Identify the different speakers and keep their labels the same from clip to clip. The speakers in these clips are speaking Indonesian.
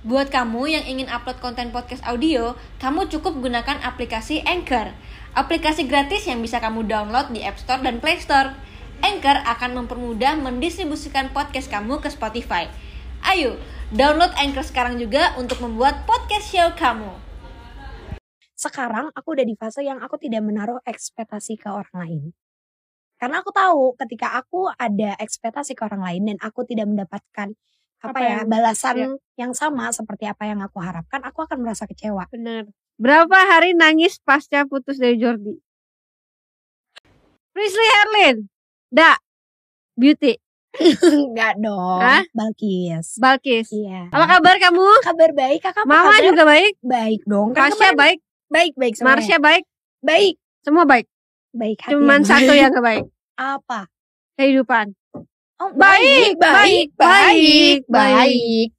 Speaker 1: Buat kamu yang ingin upload konten podcast audio, kamu cukup gunakan aplikasi Anchor. Aplikasi gratis yang bisa kamu download di App Store dan Play Store. Anchor akan mempermudah mendistribusikan podcast kamu ke Spotify. Ayo, download Anchor sekarang juga untuk membuat podcast show kamu.
Speaker 2: Sekarang aku udah di fase yang aku tidak menaruh ekspektasi ke orang lain. Karena aku tahu ketika aku ada ekspektasi ke orang lain dan aku tidak mendapatkan apa,
Speaker 3: Apa
Speaker 2: ya
Speaker 3: yang-
Speaker 2: balasan
Speaker 3: ya.
Speaker 2: yang sama seperti apa yang aku harapkan, aku akan merasa kecewa.
Speaker 3: Bener. Berapa hari nangis pasca putus dari Jordi? Prisley Herlin. Da. Beauty.
Speaker 2: Enggak dong,
Speaker 3: Hah?
Speaker 2: Balkis.
Speaker 3: Balkis.
Speaker 2: Iya.
Speaker 3: Apa kabar kamu?
Speaker 2: kabar baik kakak?
Speaker 3: Mama
Speaker 2: kabar?
Speaker 3: juga baik.
Speaker 2: baik dong. Kan kemarin-
Speaker 3: baik.
Speaker 2: baik baik semuanya.
Speaker 3: Marsha baik.
Speaker 2: baik
Speaker 3: Semua baik.
Speaker 2: baik. hati
Speaker 3: Cuman satu
Speaker 2: baik.
Speaker 3: yang gak baik.
Speaker 2: apa?
Speaker 3: Kehidupan.
Speaker 2: Oh,
Speaker 3: Baik,
Speaker 2: baik,
Speaker 3: baik,
Speaker 2: baik,
Speaker 3: baik.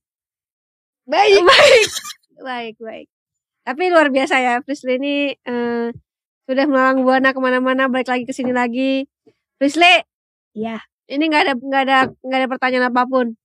Speaker 2: baik, baik.
Speaker 3: baik. Tapi luar biasa ya. Prisley ini eh, sudah melalang buana ke mana-mana. Balik lagi ke sini lagi. Prisley.
Speaker 2: Iya.
Speaker 3: Ini nggak ada nggak ada nggak ada pertanyaan apa
Speaker 2: pun.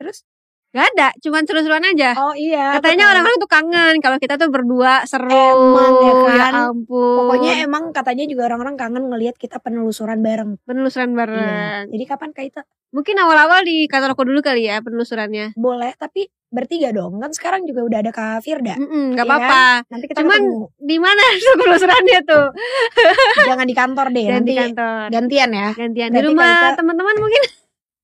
Speaker 2: Terus?
Speaker 3: Gak ada, cuman seru-seruan aja.
Speaker 2: Oh iya.
Speaker 3: Katanya orang-orang tuh kangen kalau kita tuh berdua seru.
Speaker 2: Emang ya kan?
Speaker 3: ampun.
Speaker 2: Pokoknya emang katanya juga orang-orang kangen ngelihat kita penelusuran bareng.
Speaker 3: penelusuran
Speaker 2: Iya.
Speaker 3: bareng.
Speaker 2: Jadi kapan kita
Speaker 3: Mungkin awal-awal di kantor aku dulu kali ya penelusurannya.
Speaker 2: boleh tapi bertiga dong. Kan sekarang juga udah ada Kak Firda.
Speaker 3: Mm Gak
Speaker 2: Iya
Speaker 3: apa-apa.
Speaker 2: Nanti kita
Speaker 3: Cuman di mana penelusurannya tuh?
Speaker 2: Jangan di kantor deh.
Speaker 3: Dan
Speaker 2: nanti
Speaker 3: di kantor.
Speaker 2: gantian ya.
Speaker 3: Gantian di
Speaker 2: Berarti
Speaker 3: rumah
Speaker 2: kita-
Speaker 3: teman-teman mungkin.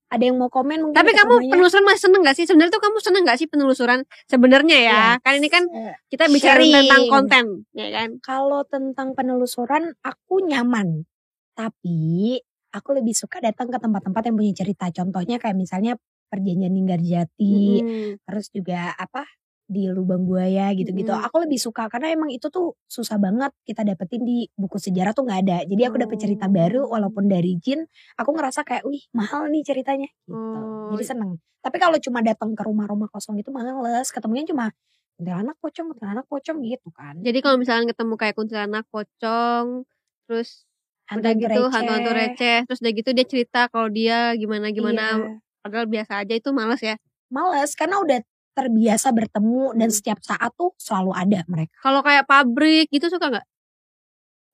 Speaker 2: Ada yang mau komen mungkin.
Speaker 3: Tapi kamu
Speaker 2: rumahnya.
Speaker 3: penelusuran masih seneng gak sih? Sebenarnya tuh kamu seneng gak sih penelusuran? Sebenarnya ya,
Speaker 2: Iya.
Speaker 3: kan ini kan
Speaker 2: Eh,
Speaker 3: kita bicara
Speaker 2: sharing.
Speaker 3: tentang konten, ya kan?
Speaker 2: Kalau tentang penelusuran aku nyaman. Tapi aku lebih suka datang ke tempat-tempat yang punya cerita. Contohnya kayak misalnya Perjanjian Ninggarjati,
Speaker 3: Mm-mm.
Speaker 2: terus juga apa di lubang buaya gitu-gitu.
Speaker 3: Mm.
Speaker 2: Aku lebih suka karena emang itu tuh susah banget kita dapetin di buku sejarah tuh nggak ada. Jadi aku dapet cerita
Speaker 3: Oh.
Speaker 2: baru walaupun dari Jin, aku ngerasa kayak, wih mahal nih ceritanya. Gitu.
Speaker 3: Oh.
Speaker 2: Jadi seneng. Tapi kalau cuma datang ke rumah-rumah kosong itu males. Ketemunya cuma kuntilanak pocong, kuntilanak pocong gitu kan.
Speaker 3: Jadi kalau misalnya ketemu kayak kuntilanak, pocong, terus udah
Speaker 2: Hantu-hantu
Speaker 3: gitu hantu-hantu receh, terus udah gitu dia cerita kalau dia gimana gimana,
Speaker 2: Iya.
Speaker 3: padahal biasa aja itu males ya.
Speaker 2: Males karena udah terbiasa bertemu dan
Speaker 3: Hmm.
Speaker 2: setiap saat tuh selalu ada mereka.
Speaker 3: Kalau kayak pabrik gitu suka nggak?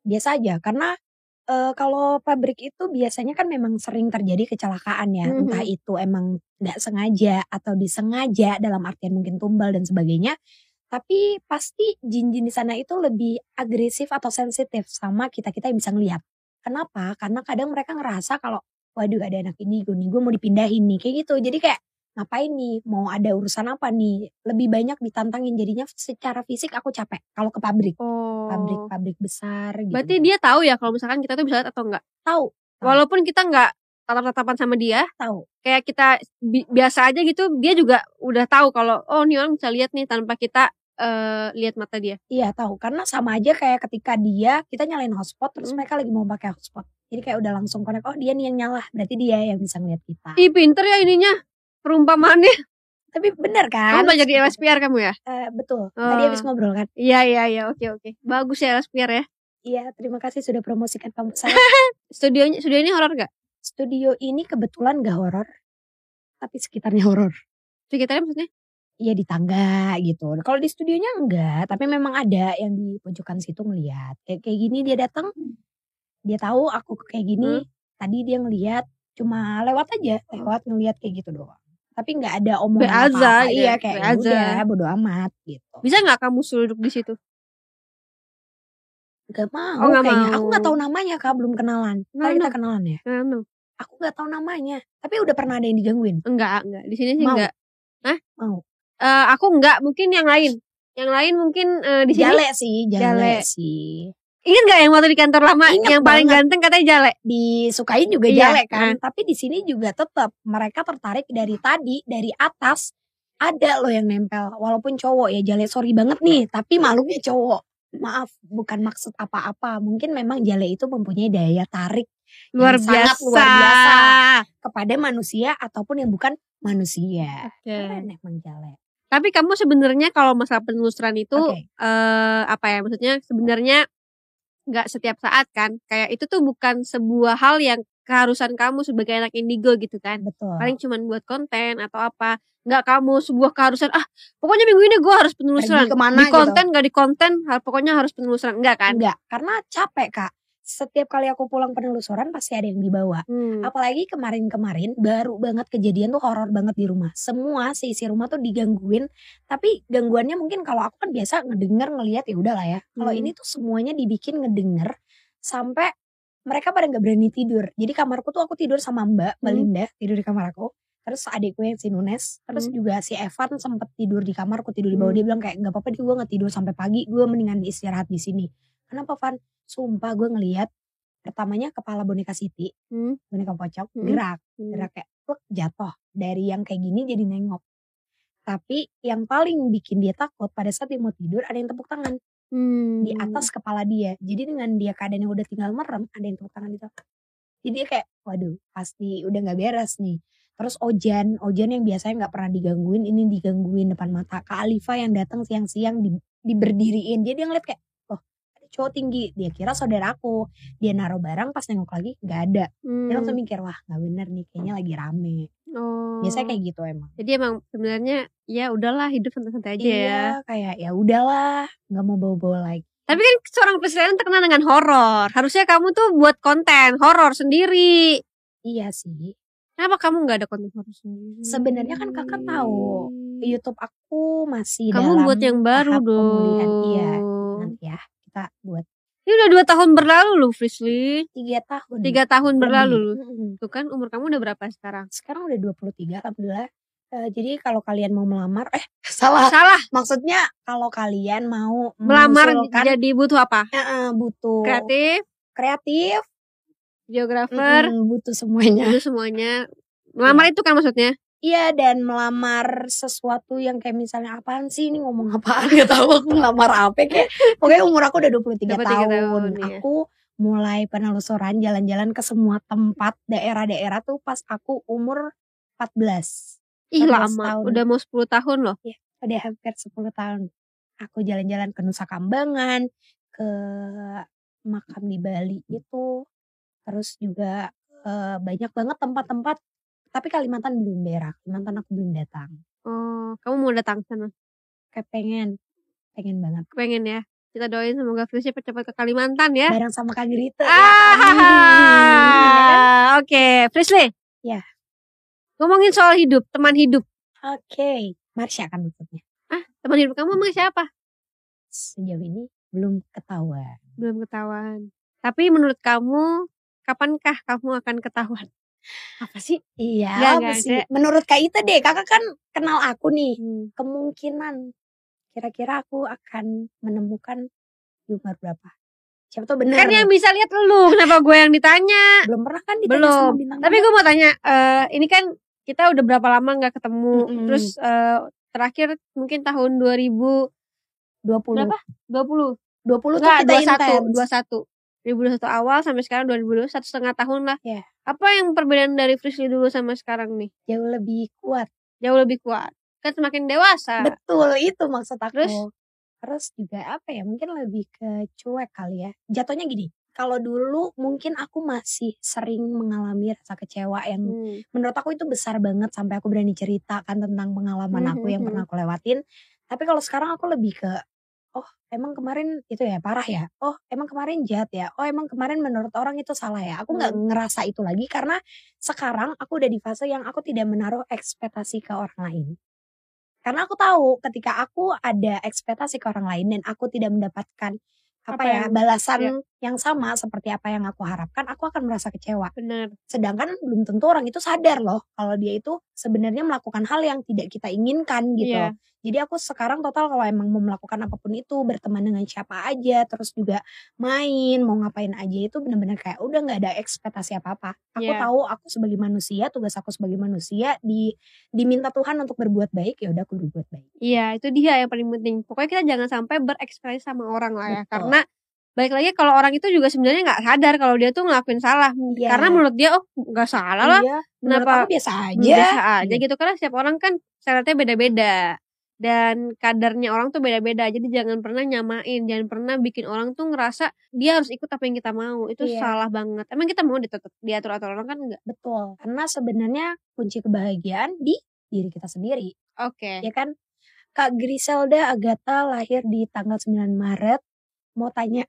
Speaker 2: Biasa aja karena eh, kalau pabrik itu biasanya kan memang sering terjadi kecelakaan ya.
Speaker 3: Mhm.
Speaker 2: Entah itu emang nggak sengaja atau disengaja dalam artian mungkin tumbal dan sebagainya. Tapi pasti jin-jin di sana itu lebih agresif atau sensitif sama kita-kita yang bisa ngelihat. Kenapa? Karena kadang mereka ngerasa kalau waduh ada anak indigo nih, gue mau dipindahin nih kayak gitu. Jadi kayak ngapain nih? Mau ada urusan apa nih? Lebih banyak ditantangin jadinya secara fisik aku capek kalau ke pabrik.
Speaker 3: Oh.
Speaker 2: Pabrik-pabrik besar gitu.
Speaker 3: Berarti dia tahu ya kalau misalkan kita tuh bisa lihat atau enggak.
Speaker 2: tahu.
Speaker 3: Walaupun kita nggak tatap-tatapan sama dia,
Speaker 2: tahu.
Speaker 3: kayak kita bi- biasa aja gitu, dia juga udah tahu kalau oh nih orang bisa lihat nih tanpa kita eh, lihat mata dia.
Speaker 2: Iya tahu karena sama aja kayak ketika dia kita nyalain hotspot terus
Speaker 3: Hmm.
Speaker 2: mereka lagi mau pakai hotspot. Jadi kayak udah langsung connect oh dia nih yang nyala berarti dia yang bisa ngeliat kita.
Speaker 3: Ih pinter ya ininya perumpamaannya.
Speaker 2: Tapi bener kan?
Speaker 3: Kamu belajar di LSPR kamu ya?
Speaker 2: Eh, betul. Tadi
Speaker 3: Oh.
Speaker 2: habis ngobrol kan?
Speaker 3: Iya iya iya oke oke. Bagus ya LSPR ya.
Speaker 2: Iya terima kasih sudah promosikan kamu saya.
Speaker 3: Studionya studio ini horor gak?
Speaker 2: Studio ini kebetulan gak horor tapi sekitarnya horor.
Speaker 3: Sekitarnya maksudnya?
Speaker 2: Iya di tangga gitu. Kalau di studionya enggak, tapi memang ada yang di pojokan situ ngeliat. Kayak kayak gini dia datang, dia tahu aku kayak gini. Tadi dia ngeliat, cuma lewat aja, lewat ngeliat kayak gitu doang. Tapi nggak ada omongan apa-apa.
Speaker 3: gitu
Speaker 2: Iya
Speaker 3: ya,
Speaker 2: kayak
Speaker 3: be
Speaker 2: ya udah bodo amat gitu.
Speaker 3: Bisa nggak kamu suruh duduk di situ?
Speaker 2: Gak mau
Speaker 3: Oh, nggak
Speaker 2: kayaknya.
Speaker 3: mau.
Speaker 2: Aku nggak tahu namanya kak, belum kenalan. Ntar
Speaker 3: No,
Speaker 2: kita kenalan ya.
Speaker 3: Nah, no.
Speaker 2: Aku nggak tahu namanya. Tapi udah pernah ada yang digangguin.
Speaker 3: Enggak, enggak. Di sini sih
Speaker 2: Mau.
Speaker 3: enggak. Hah?
Speaker 2: Mau.
Speaker 3: Eh, aku enggak, mungkin yang lain. Yang lain mungkin eh, di sini.
Speaker 2: Jale sih, jale,
Speaker 3: Jale.
Speaker 2: sih.
Speaker 3: Ingat gak yang waktu di kantor lama
Speaker 2: Ingat
Speaker 3: yang paling
Speaker 2: banget.
Speaker 3: ganteng katanya Jale?
Speaker 2: disukain juga
Speaker 3: Iya,
Speaker 2: jale kan. Tapi di sini juga tetap mereka tertarik dari tadi dari atas ada loh yang nempel walaupun cowok ya jale sorry banget nih tapi makhluknya cowok. Maaf bukan maksud apa-apa. Mungkin memang jale itu mempunyai daya tarik
Speaker 3: Luar
Speaker 2: Yang sangat
Speaker 3: biasa.
Speaker 2: luar biasa. kepada manusia ataupun yang bukan manusia.
Speaker 3: Oke.
Speaker 2: Keren emang jale.
Speaker 3: Tapi kamu sebenarnya kalau masalah penelusuran itu
Speaker 2: Oke.
Speaker 3: eh apa ya maksudnya sebenarnya nggak setiap saat kan kayak itu tuh bukan sebuah hal yang keharusan kamu sebagai anak indigo gitu kan.
Speaker 2: betul
Speaker 3: Paling cuman buat konten atau apa. Nggak kamu sebuah keharusan, ah pokoknya minggu ini gue harus penelusuran.
Speaker 2: Pergi ke mana
Speaker 3: di
Speaker 2: gitu.
Speaker 3: konten nggak di konten, pokoknya harus penelusuran. Enggak kan?
Speaker 2: enggak karena capek kak setiap kali aku pulang penelusuran pasti ada yang dibawa
Speaker 3: Hmm.
Speaker 2: apalagi kemarin-kemarin baru banget kejadian tuh horor banget di rumah semua seisi rumah tuh digangguin tapi gangguannya mungkin kalau aku kan biasa ngedenger ngelihat ya udahlah ya kalau
Speaker 3: Hmm.
Speaker 2: ini tuh semuanya dibikin ngedenger sampai mereka pada nggak berani tidur jadi kamarku tuh aku tidur sama mbak mbak
Speaker 3: Hmm.
Speaker 2: Linda tidur di kamar aku terus adikku yang si Nunes terus
Speaker 3: Hmm.
Speaker 2: juga si Evan sempet tidur di kamarku tidur di bawah
Speaker 3: Hmm.
Speaker 2: dia bilang kayak nggak apa-apa deh gue nggak tidur sampai pagi gue mendingan istirahat di sini kenapa Van sumpah gue ngelihat pertamanya kepala boneka Siti
Speaker 3: Hmm.
Speaker 2: boneka pocong
Speaker 3: Hmm.
Speaker 2: gerak
Speaker 3: Hmm.
Speaker 2: gerak kayak pluk, jatuh dari yang kayak gini jadi nengok tapi yang paling bikin dia takut pada saat dia mau tidur ada yang tepuk tangan
Speaker 3: Hmm.
Speaker 2: di atas kepala dia jadi dengan dia keadaannya udah tinggal merem ada yang tepuk tangan di atas jadi dia kayak waduh pasti udah nggak beres nih terus Ojan Ojan yang biasanya nggak pernah digangguin ini digangguin depan mata Kak Alifa yang datang siang-siang di, diberdiriin jadi dia ngeliat kayak cowok tinggi dia kira saudaraku dia naruh barang pas nengok lagi nggak ada dia langsung
Speaker 3: Hmm.
Speaker 2: mikir wah nggak bener nih kayaknya lagi rame
Speaker 3: Oh.
Speaker 2: biasanya kayak gitu emang
Speaker 3: Jadi emang sebenarnya ya udahlah hidup santai-santai aja ya.
Speaker 2: iya kayak ya udahlah nggak mau bawa-bawa lagi
Speaker 3: Tapi kan seorang presiden terkenal dengan horor. Harusnya kamu tuh buat konten horor sendiri.
Speaker 2: iya sih
Speaker 3: Kenapa kamu nggak ada konten horor sendiri?
Speaker 2: Sebenarnya kan kakak tahu, YouTube aku masih
Speaker 3: Kamu
Speaker 2: dalam
Speaker 3: buat yang baru
Speaker 2: pemulihan.
Speaker 3: dong.
Speaker 2: iya nanti ya kita buat
Speaker 3: Ini udah dua tahun berlalu loh, Frisly.
Speaker 2: tiga tahun
Speaker 3: Tiga tahun berlalu.
Speaker 2: Mm-mm.
Speaker 3: Tuh kan umur kamu udah berapa sekarang?
Speaker 2: sekarang udah 23 alhamdulillah Eh, jadi kalau kalian mau melamar eh salah
Speaker 3: Salah.
Speaker 2: maksudnya kalau kalian mau
Speaker 3: Melamar jadi butuh apa?
Speaker 2: eh, butuh
Speaker 3: Kreatif,
Speaker 2: kreatif
Speaker 3: geografer,
Speaker 2: mm-mm, butuh semuanya
Speaker 3: butuh semuanya. Melamar itu kan maksudnya?
Speaker 2: Iya dan melamar sesuatu yang kayak misalnya apaan sih ini ngomong apaan gak tahu aku ngelamar apa kayak pokoknya umur aku udah 23,
Speaker 3: 23
Speaker 2: tahun.
Speaker 3: tahun, iya.
Speaker 2: Aku mulai penelusuran jalan-jalan ke semua tempat daerah-daerah tuh pas aku umur 14.
Speaker 3: Ih
Speaker 2: 14
Speaker 3: lama,
Speaker 2: tahun.
Speaker 3: udah mau 10 tahun loh.
Speaker 2: Udah hampir 10 tahun. Aku jalan-jalan ke Nusa Kambangan, ke makam di Bali itu. Terus juga eh, banyak banget tempat-tempat tapi Kalimantan belum daerah. Kalimantan aku belum datang.
Speaker 3: Oh, kamu mau datang sana?
Speaker 2: kayak pengen pengen banget
Speaker 3: Pengen ya. Kita doain semoga Frisly cepat-cepat ke Kalimantan ya.
Speaker 2: bareng sama Kak Grita ya.
Speaker 3: Ah, oke, Frisly.
Speaker 2: Ya.
Speaker 3: Ngomongin soal hidup, teman hidup.
Speaker 2: oke Marsha kan maksudnya
Speaker 3: Teman hidup kamu emang siapa?
Speaker 2: sejauh ini belum ketahuan
Speaker 3: Belum ketahuan. Tapi menurut kamu, kapankah kamu akan ketahuan? Apa sih?
Speaker 2: iya
Speaker 3: Nggak,
Speaker 2: apa
Speaker 3: nggak
Speaker 2: sih
Speaker 3: ada.
Speaker 2: menurut Kak Ita deh kakak kan kenal aku nih
Speaker 3: Hmm.
Speaker 2: kemungkinan kira-kira aku akan menemukan di umur berapa siapa tuh bener
Speaker 3: Kan yang bisa lihat lu, kenapa gue yang ditanya?
Speaker 2: belum pernah kan ditanya
Speaker 3: Belum.
Speaker 2: sama bintang
Speaker 3: Tapi gue mau tanya, eh ini kan kita udah berapa lama nggak ketemu?
Speaker 2: Mm-mm.
Speaker 3: Terus eh, terakhir mungkin tahun 2020
Speaker 2: 20
Speaker 3: berapa? 20
Speaker 2: 20 tuh kita
Speaker 3: 21,
Speaker 2: intens
Speaker 3: 21. 2021 awal sampai sekarang 2022 satu setengah tahun lah.
Speaker 2: Iya.
Speaker 3: Apa yang perbedaan dari Frisly dulu sama sekarang nih?
Speaker 2: jauh lebih kuat
Speaker 3: Jauh lebih kuat. Kan semakin dewasa.
Speaker 2: Betul itu maksud aku.
Speaker 3: Terus?
Speaker 2: Terus juga apa ya mungkin lebih ke cuek kali ya. Jatuhnya gini, kalau dulu mungkin aku masih sering mengalami rasa kecewa yang
Speaker 3: Hmm.
Speaker 2: menurut aku itu besar banget sampai aku berani ceritakan tentang pengalaman aku yang
Speaker 3: Mhm.
Speaker 2: pernah aku lewatin. Tapi kalau sekarang aku lebih ke oh emang kemarin itu ya parah ya. Oh emang kemarin jahat ya. Oh emang kemarin menurut orang itu salah ya. Aku nggak
Speaker 3: Hmm.
Speaker 2: ngerasa itu lagi karena sekarang aku udah di fase yang aku tidak menaruh ekspektasi ke orang lain. Karena aku tahu ketika aku ada ekspektasi ke orang lain dan aku tidak mendapatkan apa,
Speaker 3: Apa
Speaker 2: ya
Speaker 3: yang-
Speaker 2: balasan
Speaker 3: ya.
Speaker 2: yang sama seperti apa yang aku harapkan, aku akan merasa kecewa.
Speaker 3: Bener.
Speaker 2: Sedangkan belum tentu orang itu sadar loh kalau dia itu sebenarnya melakukan hal yang tidak kita inginkan gitu.
Speaker 3: Iya.
Speaker 2: Jadi aku sekarang total kalau emang mau melakukan apa pun itu berteman dengan siapa aja, terus juga main, mau ngapain aja itu benar-benar kayak udah nggak ada ekspektasi apa-apa. Aku
Speaker 3: Iya.
Speaker 2: tahu aku sebagai manusia, tugas aku sebagai manusia di diminta Tuhan untuk berbuat baik ya udah aku berbuat baik.
Speaker 3: Iya, itu dia yang paling penting. Pokoknya kita jangan sampai berekspektasi sama orang lah ya.
Speaker 2: Betul.
Speaker 3: Karena balik lagi kalau orang itu juga sebenarnya nggak sadar kalau dia tuh ngelakuin salah.
Speaker 2: Iya.
Speaker 3: Karena menurut dia oh nggak salah lah.
Speaker 2: Iya, menurut
Speaker 3: Kenapa?
Speaker 2: aku biasa aja.
Speaker 3: Biasa aja
Speaker 2: Iya.
Speaker 3: gitu karena setiap orang kan standarnya beda-beda. Dan kadarnya orang tuh beda-beda jadi jangan pernah nyamain jangan pernah bikin orang tuh ngerasa dia harus ikut apa yang kita mau itu
Speaker 2: Iya.
Speaker 3: salah banget emang kita mau ditetap diatur atur orang kan enggak
Speaker 2: Betul. Karena sebenarnya kunci kebahagiaan di diri kita sendiri.
Speaker 3: oke
Speaker 2: Ya kan? Kak Griselda Agatha lahir di tanggal 9 Maret. Mau tanya.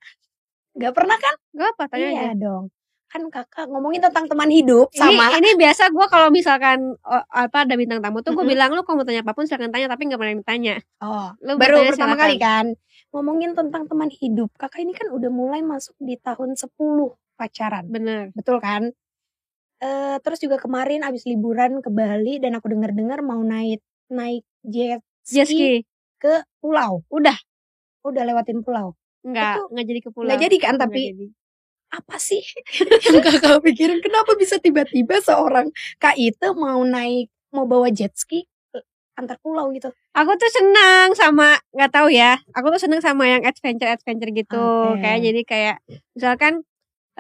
Speaker 2: Gak pernah kan?
Speaker 3: Gak apa tanya
Speaker 2: iya
Speaker 3: aja
Speaker 2: dong. Kan kakak ngomongin tentang teman hidup
Speaker 3: ini,
Speaker 2: sama.
Speaker 3: ini biasa gue kalau misalkan oh, apa ada bintang tamu tuh gue
Speaker 2: Mm-mm.
Speaker 3: bilang lu kalau mau tanya apa pun silakan tanya tapi nggak pernah ditanya
Speaker 2: Oh,
Speaker 3: lu
Speaker 2: baru pertama
Speaker 3: silakan.
Speaker 2: kali kan. Ngomongin tentang teman hidup. Kakak ini kan udah mulai masuk di tahun 10 pacaran.
Speaker 3: bener
Speaker 2: Betul kan? Eh terus juga kemarin abis liburan ke Bali dan aku dengar-dengar mau naik naik jet
Speaker 3: jet ski
Speaker 2: ke pulau.
Speaker 3: udah
Speaker 2: Udah lewatin pulau.
Speaker 3: nggak
Speaker 2: Itu
Speaker 3: nggak jadi ke pulau
Speaker 2: Nggak jadi kan tapi
Speaker 3: jadi.
Speaker 2: Apa sih yang kakak pikirin kenapa bisa tiba-tiba seorang Kak Ite mau naik mau bawa jet ski antar pulau gitu.
Speaker 3: aku tuh senang sama nggak tahu ya aku tuh senang sama yang adventure adventure gitu
Speaker 2: Oke.
Speaker 3: kayak jadi kayak misalkan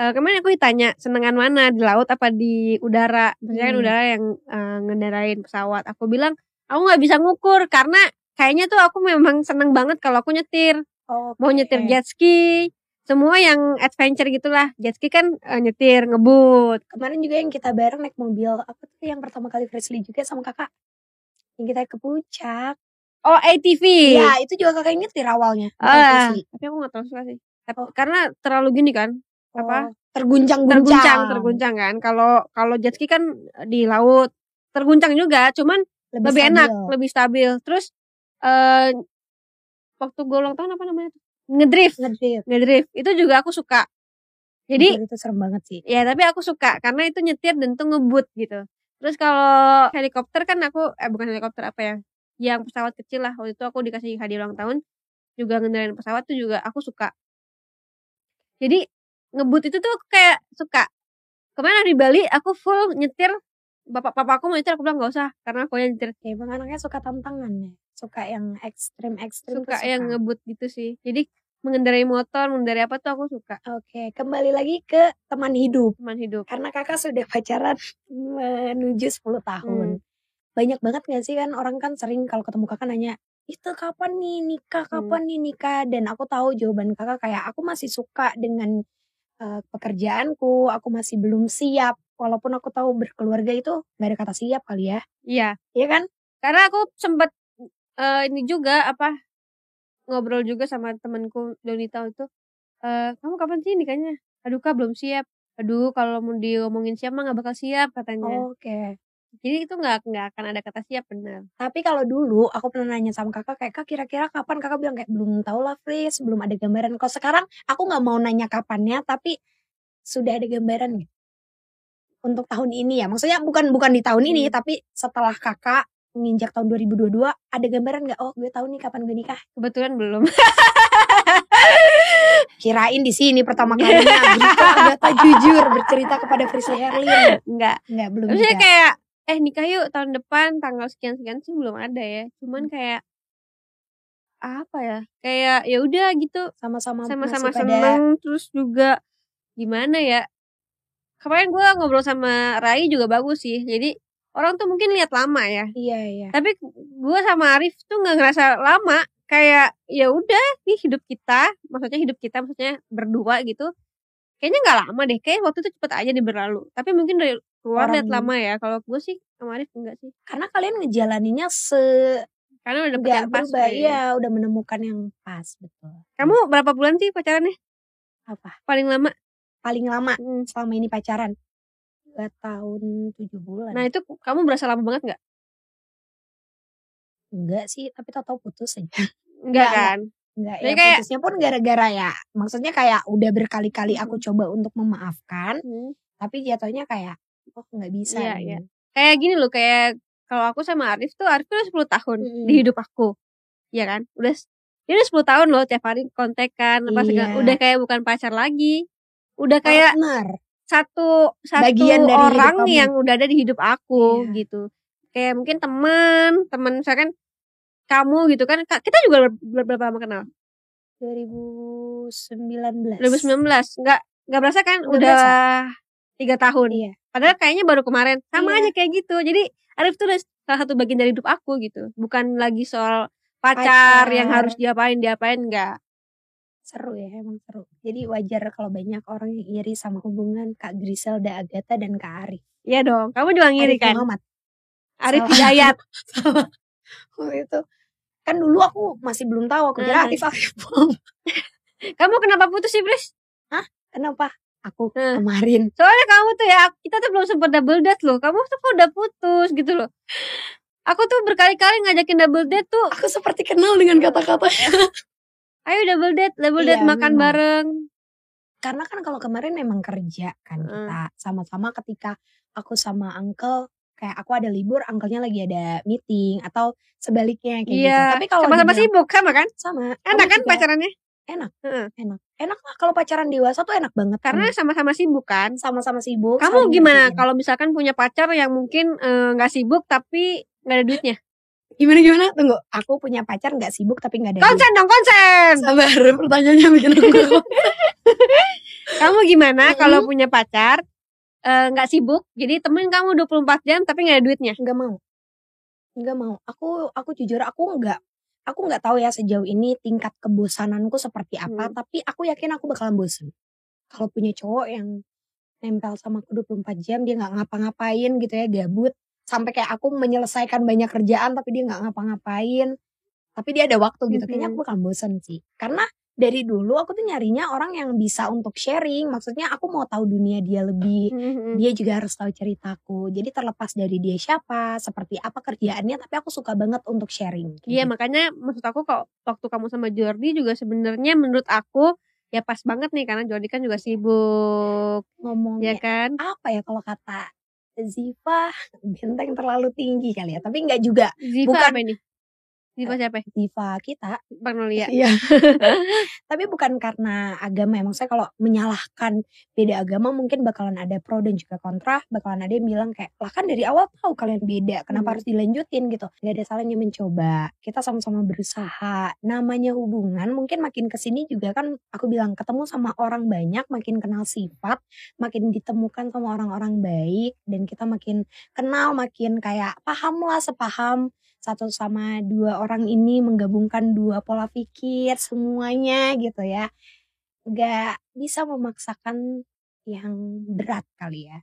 Speaker 3: eh, kemarin aku ditanya senengan mana di laut apa di udara misalkan
Speaker 2: Hmm.
Speaker 3: udara yang eh, ngendarain pesawat aku bilang aku nggak bisa ngukur karena kayaknya tuh aku memang seneng banget kalau aku nyetir mau nyetir jet ski semua yang adventure gitulah jet ski kan eh, nyetir ngebut
Speaker 2: Kemarin juga yang kita bareng naik mobil apa tuh yang pertama kali Frisley juga sama kakak. Yang kita ke puncak.
Speaker 3: oh ATV
Speaker 2: Ya itu juga kakak nyetir awalnya.
Speaker 3: Ah,
Speaker 2: Frisley.
Speaker 3: tapi aku gak terlalu suka sih
Speaker 2: Oh.
Speaker 3: karena terlalu gini kan apa
Speaker 2: Oh, terguncang-guncang.
Speaker 3: terguncang terguncang kan kalau kalau jet ski kan di laut terguncang juga cuman lebih, enak lebih stabil terus eh waktu gue ulang tahun apa namanya tuh? Ngedrift.
Speaker 2: Ngedrift.
Speaker 3: ngedrift. Itu juga aku suka. Jadi
Speaker 2: itu serem banget sih.
Speaker 3: ya tapi aku suka karena itu nyetir dan tuh ngebut gitu. Terus kalau helikopter kan aku eh bukan helikopter apa ya yang pesawat kecil lah. Waktu itu aku dikasih hadiah ulang tahun juga ngendarain pesawat tuh juga aku suka. Jadi ngebut itu tuh aku kayak suka. Kemarin di Bali aku full nyetir. Bapak bapak aku mau nyetir aku bilang gak usah karena aku yang nyetir.
Speaker 2: Ya emang anaknya suka tantangan ya. Suka yang ekstrim-ekstrim. tuh
Speaker 3: suka. yang ngebut gitu sih. Jadi mengendarai motor mengendarai apa tuh aku suka
Speaker 2: Oke, kembali lagi ke teman hidup.
Speaker 3: teman hidup
Speaker 2: Karena kakak sudah pacaran menuju 10 tahun.
Speaker 3: Hmm.
Speaker 2: Banyak banget gak sih kan orang kan sering kalau ketemu kakak nanya, itu kapan nih nikah,
Speaker 3: Hmm.
Speaker 2: kapan nih nikah? Dan aku tahu jawaban kakak kayak aku masih suka dengan eh, pekerjaanku, aku masih belum siap. Walaupun aku tahu berkeluarga itu gak ada kata siap kali ya.
Speaker 3: iya
Speaker 2: Iya kan?
Speaker 3: karena aku sempet eh, ini juga apa ngobrol juga sama temanku Donita itu eh kamu kapan sih nikahnya aduh kak belum siap aduh kalau mau diomongin siap mah gak bakal siap katanya
Speaker 2: Oke.
Speaker 3: jadi itu nggak nggak akan ada kata siap benar
Speaker 2: Tapi kalau dulu aku pernah nanya sama kakak kayak kak kira-kira kapan kakak bilang kayak belum tahu lah Fris, belum ada gambaran. Kalau sekarang aku nggak mau nanya kapannya tapi sudah ada gambaran nggak? Untuk tahun ini ya. Maksudnya bukan bukan di tahun ini
Speaker 3: Hmm.
Speaker 2: tapi setelah kakak menginjak tahun 2022 ada gambaran nggak? Oh gue tahu nih kapan gue nikah.
Speaker 3: kebetulan belum
Speaker 2: Kirain di sini pertama kalinya Agatha jujur bercerita kepada Frisly Herlin.
Speaker 3: nggak
Speaker 2: Nggak belum
Speaker 3: maksudnya
Speaker 2: nikah.
Speaker 3: kayak eh nikah yuk tahun depan tanggal sekian sekian sih belum ada ya cuman
Speaker 2: Hmm.
Speaker 3: kayak apa ya kayak ya udah gitu
Speaker 2: Sama-sama
Speaker 3: sama-sama
Speaker 2: pada
Speaker 3: seneng terus juga gimana ya kemarin gue ngobrol sama Rai juga bagus sih jadi orang tuh mungkin lihat lama ya.
Speaker 2: Iya iya.
Speaker 3: tapi gue sama Arif tuh nggak ngerasa lama. Kayak ya udah nih hidup kita maksudnya hidup kita maksudnya berdua gitu. Kayaknya nggak lama deh kayak waktu itu cepet aja di berlalu. Tapi mungkin dari luar
Speaker 2: Orang-
Speaker 3: lihat lama ya. Kalau gue sih sama Arif enggak sih.
Speaker 2: Karena kalian ngejalaninnya se
Speaker 3: karena udah dapet yang pas
Speaker 2: berubah.
Speaker 3: ya.
Speaker 2: iya udah menemukan yang pas betul.
Speaker 3: Kamu berapa bulan sih pacarannya?
Speaker 2: Apa?
Speaker 3: Paling lama?
Speaker 2: Paling lama
Speaker 3: Hmm.
Speaker 2: selama ini pacaran dua tahun tujuh bulan
Speaker 3: nah itu kamu berasa lama banget nggak
Speaker 2: enggak sih tapi tau tau putus aja
Speaker 3: enggak
Speaker 2: Nggak,
Speaker 3: kan
Speaker 2: enggak ya
Speaker 3: kayak-
Speaker 2: putusnya pun gara-gara ya maksudnya kayak udah berkali-kali aku
Speaker 3: Hmm.
Speaker 2: coba untuk memaafkan
Speaker 3: Hmm.
Speaker 2: tapi jatuhnya kayak oh nggak bisa
Speaker 3: Iya,
Speaker 2: nih.
Speaker 3: iya. kayak gini loh kayak kalau aku sama Arif tuh Arif tuh udah 10 tahun
Speaker 2: Mm-mm.
Speaker 3: di hidup aku Iya kan udah dia udah 10 tahun loh tiap hari kontekan apa segala
Speaker 2: Iya.
Speaker 3: udah kayak bukan pacar lagi udah kayak
Speaker 2: partner
Speaker 3: satu satu
Speaker 2: Bagian dari
Speaker 3: orang yang udah ada di hidup aku
Speaker 2: Iya.
Speaker 3: gitu kayak mungkin teman teman misalkan kamu gitu kan Ka- kita juga ber- ber- berapa lama kenal
Speaker 2: 2019
Speaker 3: 2019 nggak nggak berasa kan
Speaker 2: Nggak
Speaker 3: udah
Speaker 2: berasa.
Speaker 3: tiga tahun
Speaker 2: iya
Speaker 3: Padahal kayaknya baru kemarin sama
Speaker 2: Iya.
Speaker 3: aja kayak gitu. Jadi Arif tuh salah satu bagian dari hidup aku gitu. Bukan lagi soal pacar,
Speaker 2: Pacar.
Speaker 3: yang harus diapain diapain enggak.
Speaker 2: Seru ya emang seru. Jadi wajar kalau banyak orang yang iri sama hubungan Kak Griselda Agatha dan Kak Arif.
Speaker 3: Iya dong, kamu juga ngiri
Speaker 2: Arif
Speaker 3: kan?
Speaker 2: Muhammad.
Speaker 3: Arif. Hidayat.
Speaker 2: Waktu itu kan dulu aku masih belum tahu aku kira
Speaker 3: Hmm.
Speaker 2: Arif Arif
Speaker 3: kamu kenapa putus sih, Bris?
Speaker 2: Kenapa? Aku
Speaker 3: Hmm.
Speaker 2: kemarin
Speaker 3: Soalnya kamu tuh ya, kita tuh belum sempat double date loh. Kamu tuh kok udah putus gitu loh. Aku tuh berkali-kali ngajakin double date tuh.
Speaker 2: aku seperti kenal dengan kata-kata
Speaker 3: Ayo double date, double
Speaker 2: Iya,
Speaker 3: date makan
Speaker 2: memang.
Speaker 3: bareng.
Speaker 2: karena kan kalau kemarin memang kerja kan
Speaker 3: Hmm.
Speaker 2: kita sama-sama ketika aku sama uncle kayak aku ada libur uncle-nya lagi ada meeting atau sebaliknya kayak gitu
Speaker 3: Iya.
Speaker 2: tapi kalau
Speaker 3: Sama-sama sibuk sama kan?
Speaker 2: sama
Speaker 3: Enak kan
Speaker 2: juga
Speaker 3: pacarannya?
Speaker 2: enak
Speaker 3: Heeh.
Speaker 2: enak enak lah kalau pacaran dewasa tuh enak banget
Speaker 3: Karena
Speaker 2: Sama-
Speaker 3: sama-sama sibuk kan.
Speaker 2: sama-sama sibuk
Speaker 3: Kamu gimana kalau misalkan punya pacar yang mungkin nggak sibuk tapi nggak ada duitnya?
Speaker 2: Gimana gimana tunggu aku punya pacar nggak sibuk tapi nggak ada.
Speaker 3: Konsen dong konsen.
Speaker 2: sabar pertanyaannya bikin aku
Speaker 3: Kamu gimana
Speaker 2: Mm-mm.
Speaker 3: kalau punya pacar eh, nggak sibuk? Jadi temen kamu 24 jam tapi nggak ada duitnya.
Speaker 2: nggak mau nggak mau aku aku jujur aku nggak aku nggak tahu ya sejauh ini tingkat kebosananku seperti apa
Speaker 3: Hmm.
Speaker 2: tapi aku yakin aku bakalan bosen kalau punya cowok yang nempel sama aku 24 jam dia nggak ngapa-ngapain gitu ya gabut sampai kayak aku menyelesaikan banyak kerjaan tapi dia nggak ngapa-ngapain tapi dia ada waktu gitu kayaknya aku bakalan bosen sih karena dari dulu aku tuh nyarinya orang yang bisa untuk sharing maksudnya aku mau tahu dunia dia lebih
Speaker 3: Mhm.
Speaker 2: dia juga harus tahu ceritaku. Jadi terlepas dari dia siapa, seperti apa kerjaannya, tapi aku suka banget untuk sharing.
Speaker 3: Iya
Speaker 2: gitu.
Speaker 3: makanya maksud aku kok waktu kamu sama Jordi juga sebenarnya menurut aku ya pas banget nih karena Jordi kan juga sibuk ya
Speaker 2: ngomongnya
Speaker 3: kan
Speaker 2: apa ya kalau kata Ziva benteng terlalu tinggi kali ya, tapi nggak juga.
Speaker 3: Ziva
Speaker 2: Bukan-
Speaker 3: apa ini Ziva siapa ya?
Speaker 2: Ziva kita.
Speaker 3: Magnolia
Speaker 2: Iya. tapi bukan karena agama ya, maksudnya kalau menyalahkan beda agama mungkin bakalan ada pro dan juga kontra, bakalan ada yang bilang kayak lah kan dari awal tahu kalian beda, kenapa
Speaker 3: Hmm.
Speaker 2: harus dilanjutin gitu. Gak ada salahnya mencoba. Kita sama-sama berusaha. Namanya hubungan mungkin makin ke sini juga kan aku bilang ketemu sama orang banyak, makin kenal sifat, makin ditemukan sama orang-orang baik dan kita makin kenal, makin kayak paham lah sepaham satu sama dua orang ini menggabungkan dua pola pikir semuanya gitu ya. Nggak bisa memaksakan yang berat kali ya.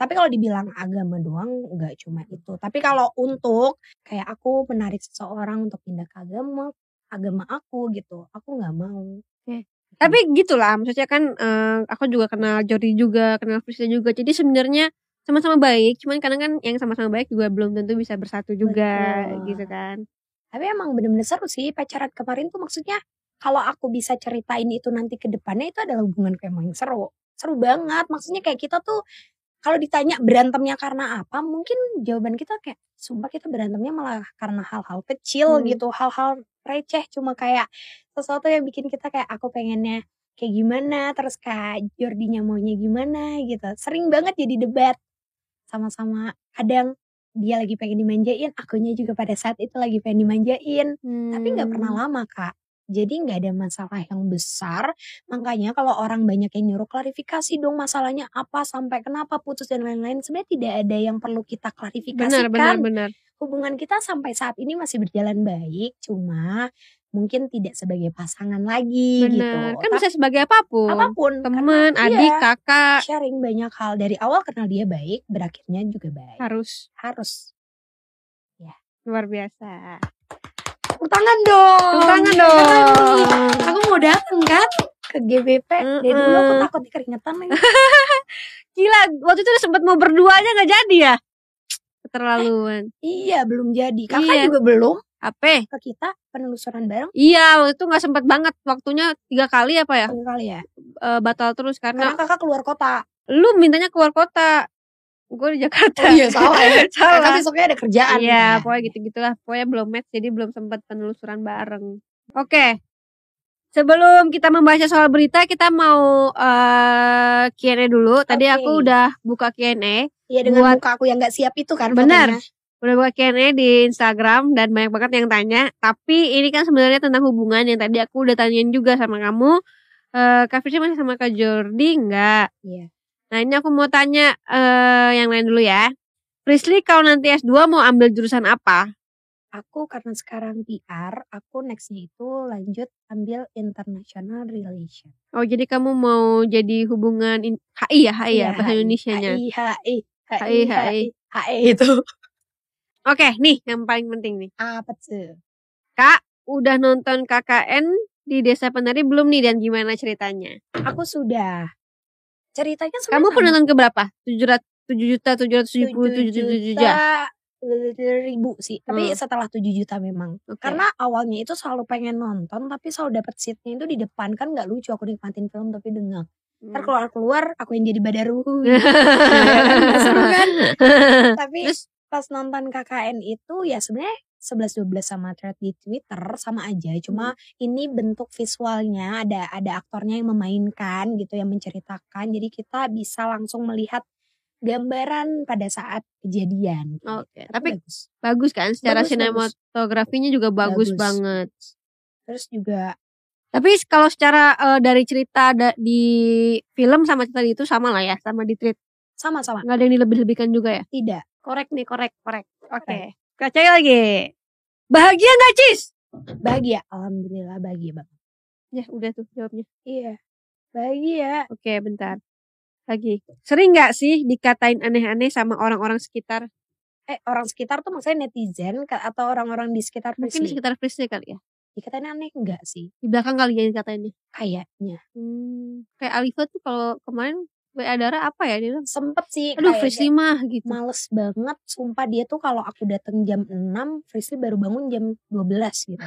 Speaker 2: Tapi kalau dibilang agama doang nggak cuma itu. Tapi kalau untuk kayak aku menarik seseorang untuk pindah ke agama agama aku gitu aku nggak mau.
Speaker 3: Tapi gitulah maksudnya kan eh, aku juga kenal Jordi juga, kenal Prisca juga. Jadi sebenarnya sama-sama baik, cuman kadang kan yang sama-sama baik juga belum tentu bisa bersatu juga
Speaker 2: Betul.
Speaker 3: gitu kan.
Speaker 2: tapi emang bener-bener seru sih pacaran kemarin tuh maksudnya kalau aku bisa ceritain itu nanti ke depannya itu adalah hubungan kayak yang seru seru banget maksudnya kayak kita tuh kalau ditanya berantemnya karena apa mungkin jawaban kita kayak sumpah kita berantemnya malah karena hal-hal kecil
Speaker 3: Hmm.
Speaker 2: gitu hal-hal receh cuma kayak sesuatu yang bikin kita kayak aku pengennya kayak gimana terus kak Jordinya maunya gimana gitu sering banget jadi debat sama-sama. Kadang dia lagi pengen dimanjain akunya juga pada saat itu lagi pengen dimanjain. Tapi nggak
Speaker 3: Hmm.
Speaker 2: pernah lama kak. Jadi nggak ada masalah yang besar. Makanya kalau orang banyak yang nyuruh klarifikasi dong masalahnya apa sampai kenapa putus dan lain-lain sebenarnya tidak ada yang perlu kita
Speaker 3: Benar,
Speaker 2: klarifikasikan.
Speaker 3: benar, benar.
Speaker 2: hubungan kita sampai saat ini masih berjalan baik cuma mungkin tidak sebagai pasangan lagi gitu
Speaker 3: Benar. Kan
Speaker 2: Tapi
Speaker 3: bisa sebagai apa
Speaker 2: pun.
Speaker 3: apa pun Teman,
Speaker 2: karena-
Speaker 3: adik,
Speaker 2: iya,
Speaker 3: kakak
Speaker 2: sharing banyak hal dari awal kenal dia baik berakhirnya juga baik
Speaker 3: harus
Speaker 2: harus
Speaker 3: luar biasa.
Speaker 2: tepuk tangan dong
Speaker 3: Tepuk tangan
Speaker 2: Keren
Speaker 3: dong.
Speaker 2: aku mau dateng kan ke GBP dari dulu aku takut keringetan lagi
Speaker 3: Gila, waktu itu udah sempet mau berdua aja gak jadi ya? Keterlaluan.
Speaker 2: iya belum jadi kakak
Speaker 3: Iya.
Speaker 2: juga belum
Speaker 3: Apa?
Speaker 2: ke kita penelusuran bareng
Speaker 3: Iya, waktu itu gak sempet banget. Waktunya tiga kali apa ya?
Speaker 2: tiga kali ya
Speaker 3: Eh, batal terus
Speaker 2: karena
Speaker 3: karena
Speaker 2: kakak keluar kota
Speaker 3: lu mintanya keluar kota. Gue di Jakarta.
Speaker 2: oh iya salah ya
Speaker 3: Salah.
Speaker 2: kakak besoknya ada kerjaan
Speaker 3: Iya,
Speaker 2: ya.
Speaker 3: pokoknya gitu-gitulah. Pokoknya belum match jadi belum sempat penelusuran bareng. Oke. Sebelum kita membahas soal berita, kita mau eh Q&A dulu. Tadi
Speaker 2: Oke.
Speaker 3: aku udah buka Q&A.
Speaker 2: iya dengan
Speaker 3: Buat-
Speaker 2: muka aku yang nggak siap itu kan
Speaker 3: Benar. Udah buka Q&A di Instagram dan banyak banget yang tanya. Tapi ini kan sebenarnya tentang hubungan yang tadi aku udah tanyain juga sama kamu. Eh Kak Firsa masih sama Kak Jordi enggak?
Speaker 2: Iya.
Speaker 3: Nah ini aku mau tanya eh yang lain dulu ya. Prisly kalau nanti S2 mau ambil jurusan apa?
Speaker 2: Aku karena sekarang PR, aku nextnya itu lanjut ambil international relation.
Speaker 3: Oh, jadi kamu mau jadi hubungan in HI ya, HI ya,
Speaker 2: Iya,
Speaker 3: bahasa
Speaker 2: HI,
Speaker 3: Indonesianya?
Speaker 2: HI, HI,
Speaker 3: HI, HI.
Speaker 2: HI itu.
Speaker 3: Oke, nih yang paling penting nih.
Speaker 2: Apa tuh?
Speaker 3: Kak, udah nonton KKN di Desa Penari belum nih dan gimana ceritanya?
Speaker 2: Aku sudah. Ceritanya
Speaker 3: Kamu
Speaker 2: sama.
Speaker 3: penonton ke berapa? 700 7 juta 777
Speaker 2: 7
Speaker 3: juta
Speaker 2: juta ribu sih. Tapi
Speaker 3: Hmm.
Speaker 2: setelah 7 juta memang.
Speaker 3: Oke.
Speaker 2: Karena awalnya itu selalu pengen nonton tapi selalu dapet seatnya itu di depan kan nggak lucu aku nikmatin film tapi dengar. Ntar
Speaker 3: Hmm.
Speaker 2: keluar-keluar aku yang jadi badaruhu. Ya kan, nggak seru kan? Tapi
Speaker 3: Terus
Speaker 2: pas nonton KKN itu ya sebenarnya 11-12 sama thread di Twitter sama aja. Cuma ini bentuk visualnya ada ada aktornya yang memainkan gitu yang menceritakan. Jadi kita bisa langsung melihat gambaran pada saat kejadian.
Speaker 3: Oke, tapi
Speaker 2: bagus.
Speaker 3: bagus kan secara
Speaker 2: Bagus, bagus.
Speaker 3: sinematografinya juga bagus,
Speaker 2: Bagus.
Speaker 3: banget.
Speaker 2: Terus juga
Speaker 3: Tapi kalau secara eh, dari cerita da- di film sama cerita itu sama lah ya, sama di tweet.
Speaker 2: sama-sama
Speaker 3: Nggak ada yang dilebih-lebihkan juga ya?
Speaker 2: tidak
Speaker 3: Korek nih, korek, korek. Oke. Kacai lagi. Bahagia nggak, Cis?
Speaker 2: bahagia. Alhamdulillah bahagia banget.
Speaker 3: Ya, udah tuh jawabnya.
Speaker 2: Iya. Bahagia.
Speaker 3: Oke, bentar. Lagi. Sering nggak sih dikatain aneh-aneh sama orang-orang sekitar?
Speaker 2: Eh orang sekitar tuh maksudnya netizen atau orang-orang di sekitar
Speaker 3: Mungkin di sekitar Frisly kali ya?
Speaker 2: Dikatain aneh enggak sih?
Speaker 3: Di belakang kali ya dikatainnya.
Speaker 2: Kayaknya.
Speaker 3: Hmm, kayak Alifa tuh kalau kemarin WA Dara apa ya dia?
Speaker 2: Sempet sih
Speaker 3: Aduh, Frisly mah gitu.
Speaker 2: males banget sumpah dia tuh kalau aku datang jam 6 Frisly baru bangun jam 12 gitu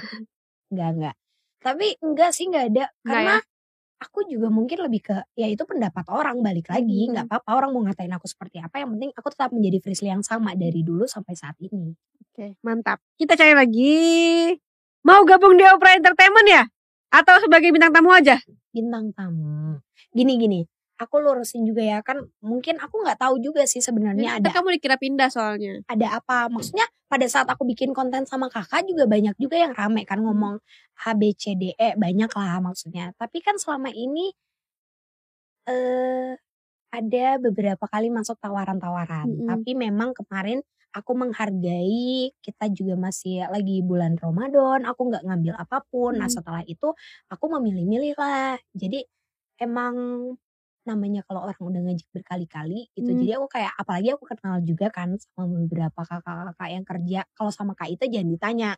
Speaker 2: enggak enggak tapi enggak sih enggak ada
Speaker 3: Enggak
Speaker 2: karena aku juga mungkin lebih ke ya itu pendapat orang balik lagi
Speaker 3: Hmm.
Speaker 2: nggak apa-apa orang mau ngatain aku seperti apa yang penting aku tetap menjadi Frisly yang sama dari dulu sampai saat ini
Speaker 3: Oke, mantap. Kita cari lagi. Mau gabung di Opera Entertainment ya? Atau sebagai bintang tamu aja?
Speaker 2: bintang tamu gini gini aku lurusin juga ya kan mungkin aku nggak tahu juga sih sebenarnya
Speaker 3: Ntar
Speaker 2: ada
Speaker 3: kamu dikira pindah soalnya.
Speaker 2: ada apa maksudnya pada saat aku bikin konten sama kakak juga banyak juga yang rame kan ngomong H B C D E banyak lah maksudnya tapi kan selama ini eh ada beberapa kali masuk tawaran-tawaran
Speaker 3: Mm-mm.
Speaker 2: tapi memang kemarin aku menghargai kita juga masih lagi bulan Ramadan aku nggak ngambil apa pun nah
Speaker 3: Mm.
Speaker 2: setelah itu aku memilih-milih lah jadi emang namanya kalau orang udah ngajak berkali-kali gitu.
Speaker 3: Hmm.
Speaker 2: jadi aku kayak apalagi aku kenal juga kan sama beberapa kakak-kakak yang kerja kalau sama Kak Ita jangan ditanya.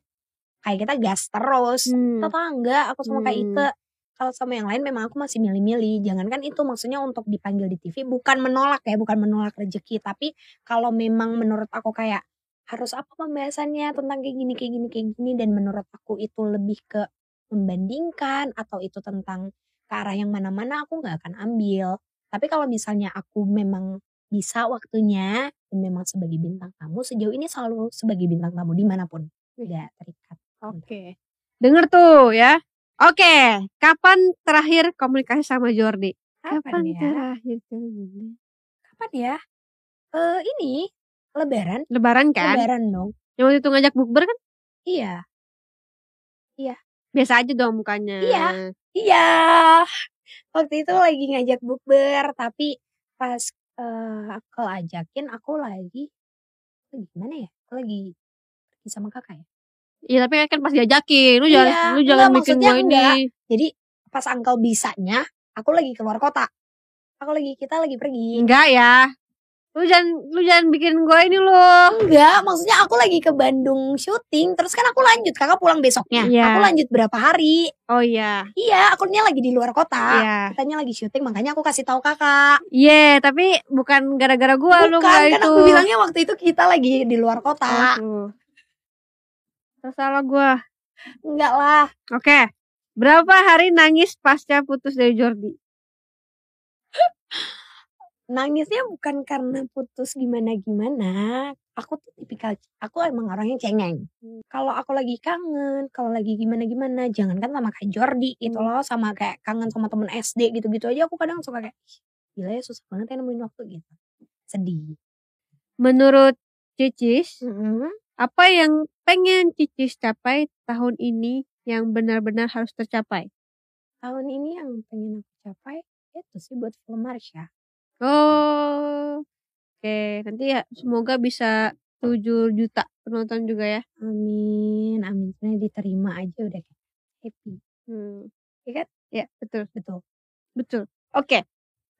Speaker 2: Kayak kita gas terus.
Speaker 3: Hmm.
Speaker 2: tetangga aku sama Kak
Speaker 3: Hmm.
Speaker 2: Ita kalau sama yang lain memang aku masih milih-milih. Jangankan itu maksudnya untuk dipanggil di TV bukan menolak ya bukan menolak rezeki. Tapi kalau memang menurut aku kayak harus apa pembahasannya tentang kayak gini kayak gini kayak gini? Dan menurut aku itu lebih ke membandingkan atau itu tentang arah yang mana-mana aku nggak akan ambil. Tapi kalau misalnya aku memang bisa waktunya dan memang sebagai bintang tamu sejauh ini selalu sebagai bintang tamu di mana pun. Tidak terikat.
Speaker 3: Oke. Denger tuh ya. Oke, kapan terakhir komunikasi sama Jordi?
Speaker 2: kapan ya?
Speaker 3: terakhir
Speaker 2: kapan ya? Eh ini lebaran.
Speaker 3: Lebaran kan?
Speaker 2: lebaran dong.
Speaker 3: Yang waktu itu ngajak bukber kan?
Speaker 2: Iya
Speaker 3: biasa aja dong mukanya.
Speaker 2: Iya. Iya. Waktu itu lagi ngajak bukber tapi pas eh aku ajakin aku lagi gimana ya? Aku lagi pergi sama kakak ya.
Speaker 3: Iya tapi kan pas diajakin, lu jangan
Speaker 2: Iya,
Speaker 3: lu jangan
Speaker 2: enggak,
Speaker 3: bikin gua ini.
Speaker 2: Jadi pas angkel bisanya aku lagi keluar kota. Aku lagi kita lagi pergi.
Speaker 3: Enggak ya. Lu jangan lu jangan bikin gua ini loh.
Speaker 2: Enggak, maksudnya aku lagi ke Bandung syuting, terus kan aku lanjut, kakak pulang besoknya.
Speaker 3: Iya.
Speaker 2: Aku lanjut berapa hari?
Speaker 3: Oh iya.
Speaker 2: Iya, akunya lagi di luar kota.
Speaker 3: Iya.
Speaker 2: Katanya lagi syuting, makanya aku kasih tahu kakak.
Speaker 3: Iya, tapi bukan gara-gara gua lu
Speaker 2: Bukan,
Speaker 3: enggak
Speaker 2: kan
Speaker 3: itu.
Speaker 2: aku bilangnya waktu itu kita lagi di luar kota.
Speaker 3: Aduh. Tersalah gua.
Speaker 2: Enggak lah.
Speaker 3: Oke. Berapa hari nangis pasca putus dari Jordi?
Speaker 2: Nangisnya bukan karena putus gimana-gimana. Aku tuh tipikal, aku emang orangnya cengeng. Kalau aku lagi kangen, kalau lagi gimana-gimana, jangankan sama kayak Jordi gitu
Speaker 3: Hmm.
Speaker 2: loh, sama kayak kangen sama temen SD gitu-gitu aja aku kadang suka kayak, "Ih, gila ya susah banget ya nemuin waktu gitu. Sedih.
Speaker 3: Menurut Cicis,
Speaker 2: Mm-mm.
Speaker 3: apa yang pengen Cicis capai tahun ini yang benar-benar harus tercapai?
Speaker 2: Tahun ini yang pengen aku capai itu sih buat film Marsha.
Speaker 3: Oh, oke. Nanti ya semoga bisa 7 juta penonton juga ya.
Speaker 2: Amin, amin. Sebenarnya diterima aja udah happy.
Speaker 3: Hmm.
Speaker 2: Iya kan?
Speaker 3: Ya, betul,
Speaker 2: Betul.
Speaker 3: betul. Oke.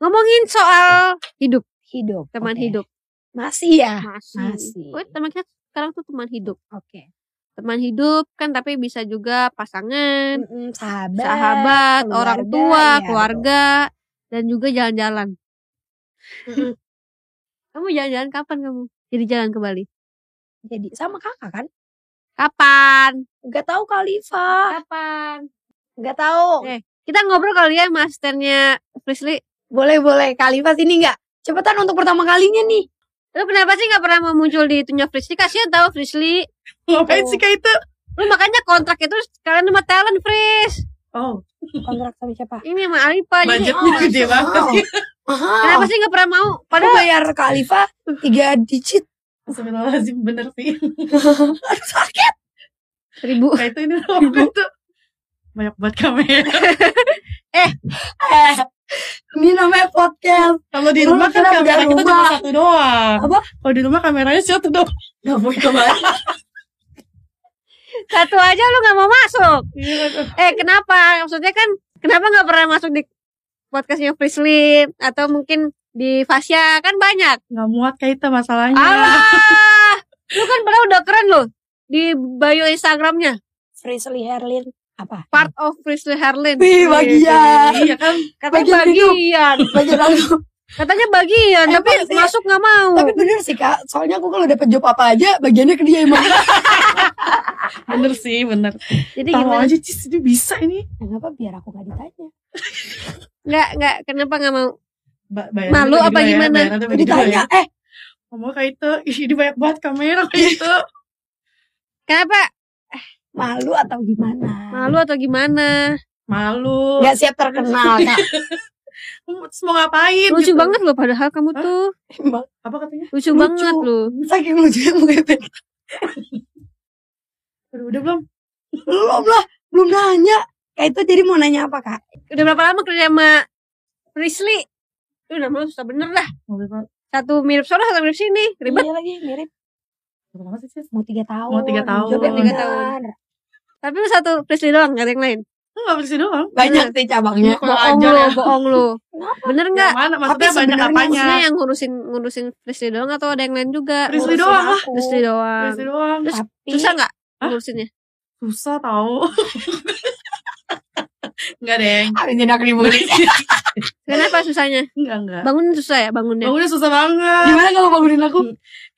Speaker 3: Ngomongin soal hidup,
Speaker 2: Hidup.
Speaker 3: teman
Speaker 2: oke.
Speaker 3: hidup.
Speaker 2: Masih ya?
Speaker 3: Masih.
Speaker 2: Masih.
Speaker 3: Oh, teman kita sekarang tuh teman hidup.
Speaker 2: Oke.
Speaker 3: Teman hidup kan tapi bisa juga pasangan,
Speaker 2: Mm-mm, sahabat.
Speaker 3: sahabat, orang
Speaker 2: keluarga,
Speaker 3: tua,
Speaker 2: ya,
Speaker 3: keluarga, dan juga jalan-jalan. Kamu jalan-jalan kapan kamu? Jadi jalan ke Bali?
Speaker 2: Jadi sama kakak kan?
Speaker 3: Kapan?
Speaker 2: Gak tahu Khalifa.
Speaker 3: Kapan?
Speaker 2: Gak tahu.
Speaker 3: Eh. Kita ngobrol kali ya sama asistennya Frisly.
Speaker 2: Boleh boleh. Khalifa sini nggak? Cepetan untuk pertama kalinya nih.
Speaker 3: Lu kenapa sih gak pernah mau muncul di itunya Frisly? Kasihan tau Frisly.
Speaker 4: Ngapain
Speaker 2: Oh.
Speaker 4: sih kayak itu?
Speaker 3: Lu makanya kontrak itu kalian sama talent Fris.
Speaker 4: Oh,
Speaker 2: Kontrak sama siapa?
Speaker 3: Ini sama Alipa.
Speaker 4: Budgetnya
Speaker 2: Oh,
Speaker 4: gede banget.
Speaker 2: Mahal.
Speaker 3: Kenapa sih gak pernah mau? Padahal
Speaker 2: bayar Khalifa tiga digit.
Speaker 4: Astagfirullahaladzim bener sih.
Speaker 2: Aduh sakit.
Speaker 3: seribu.
Speaker 4: Kayak itu ini loh, itu banyak buat kamera.
Speaker 2: Eh, ini namanya podcast.
Speaker 4: Kalau di rumah kan kamera kita cuma satu doang.
Speaker 2: Apa?
Speaker 4: Kalau di rumah kameranya satu doang.
Speaker 2: Gak boleh kembali.
Speaker 3: Satu aja lu gak mau masuk.
Speaker 4: Iya,
Speaker 3: Eh kenapa? Maksudnya kan kenapa gak pernah masuk di podcastnya Frisly atau mungkin di Fasya kan banyak.
Speaker 4: Nggak muat kayak itu masalahnya.
Speaker 3: Allah, lu kan padahal udah keren loh di bio Instagramnya
Speaker 2: Frisley Herlin. Apa?
Speaker 3: part of Frisly Herlin.
Speaker 2: Wih, bagian.
Speaker 4: Iya kan?
Speaker 3: Katanya
Speaker 2: bagian
Speaker 3: bagian.
Speaker 2: Bagian aku.
Speaker 3: Katanya bagian,
Speaker 2: Emang
Speaker 3: tapi
Speaker 2: sih.
Speaker 3: masuk nggak mau.
Speaker 2: Tapi bener sih kak. Soalnya aku kalau dapet job apa aja, bagiannya ke dia emang.
Speaker 4: Bener sih, bener.
Speaker 3: Jadi
Speaker 4: Tahu
Speaker 3: gimana?
Speaker 4: aja Cis, ini bisa ini.
Speaker 2: Kenapa biar aku gak ditanya?
Speaker 3: Nggak, nggak. Kenapa nggak mau?
Speaker 4: Ba-
Speaker 3: Malu apa
Speaker 4: ya,
Speaker 3: gimana?
Speaker 4: dua
Speaker 2: Ditanya,
Speaker 4: ya.
Speaker 2: eh
Speaker 4: Ngomong kayak itu, ih ini banyak banget kamera kayak itu.
Speaker 3: Kenapa?
Speaker 2: malu atau gimana?
Speaker 3: Malu atau gimana?
Speaker 4: Malu.
Speaker 2: Gak siap terkenal kak.
Speaker 4: Mau ngapain?
Speaker 3: Lucu
Speaker 4: gitu.
Speaker 3: banget loh padahal kamu
Speaker 4: Hah?
Speaker 3: tuh.
Speaker 2: Emang
Speaker 4: Apa katanya?
Speaker 3: Lucu,
Speaker 2: Lucu.
Speaker 3: banget loh.
Speaker 2: saking lucunya mukanya Ben.
Speaker 4: Udah, udah belum?
Speaker 2: Belum lah, belum nanya. Kayak itu jadi mau nanya apa kak?
Speaker 3: Udah berapa lama kerja sama Frisly? Itu udah mau susah bener
Speaker 4: berapa
Speaker 3: Satu mirip sana, satu mirip sini. Ribet.
Speaker 2: Iya lagi mirip.
Speaker 4: berapa lama sih?
Speaker 2: Mau tiga tahun.
Speaker 4: Mau tiga tahun.
Speaker 2: Job yang
Speaker 3: Tiga tahun. Tapi lu satu Frisly doang, gak ada yang lain.
Speaker 4: Enggak bersih doang.
Speaker 2: Banyak sih cabangnya.
Speaker 3: Bohong lu, bohong lu. Bener nggak?
Speaker 4: Yang mana? Maksudnya
Speaker 2: Tapi
Speaker 4: banyak apanya?
Speaker 3: Maksudnya yang ngurusin ngurusin Frisly doang atau ada yang lain juga?
Speaker 2: Ngurusin
Speaker 4: doang lah.
Speaker 3: Frisly doang.
Speaker 4: Bersih doang.
Speaker 3: Terus
Speaker 2: Tapi
Speaker 3: Susah nggak
Speaker 4: Hah?
Speaker 3: ngurusinnya?
Speaker 4: Susah tau. Enggak.
Speaker 2: Abis ini aku dibully.
Speaker 3: Kenapa susahnya?
Speaker 4: Enggak, enggak.
Speaker 3: Bangun susah ya bangunnya.
Speaker 4: Bangunnya susah banget.
Speaker 2: Gimana kalau bangunin aku?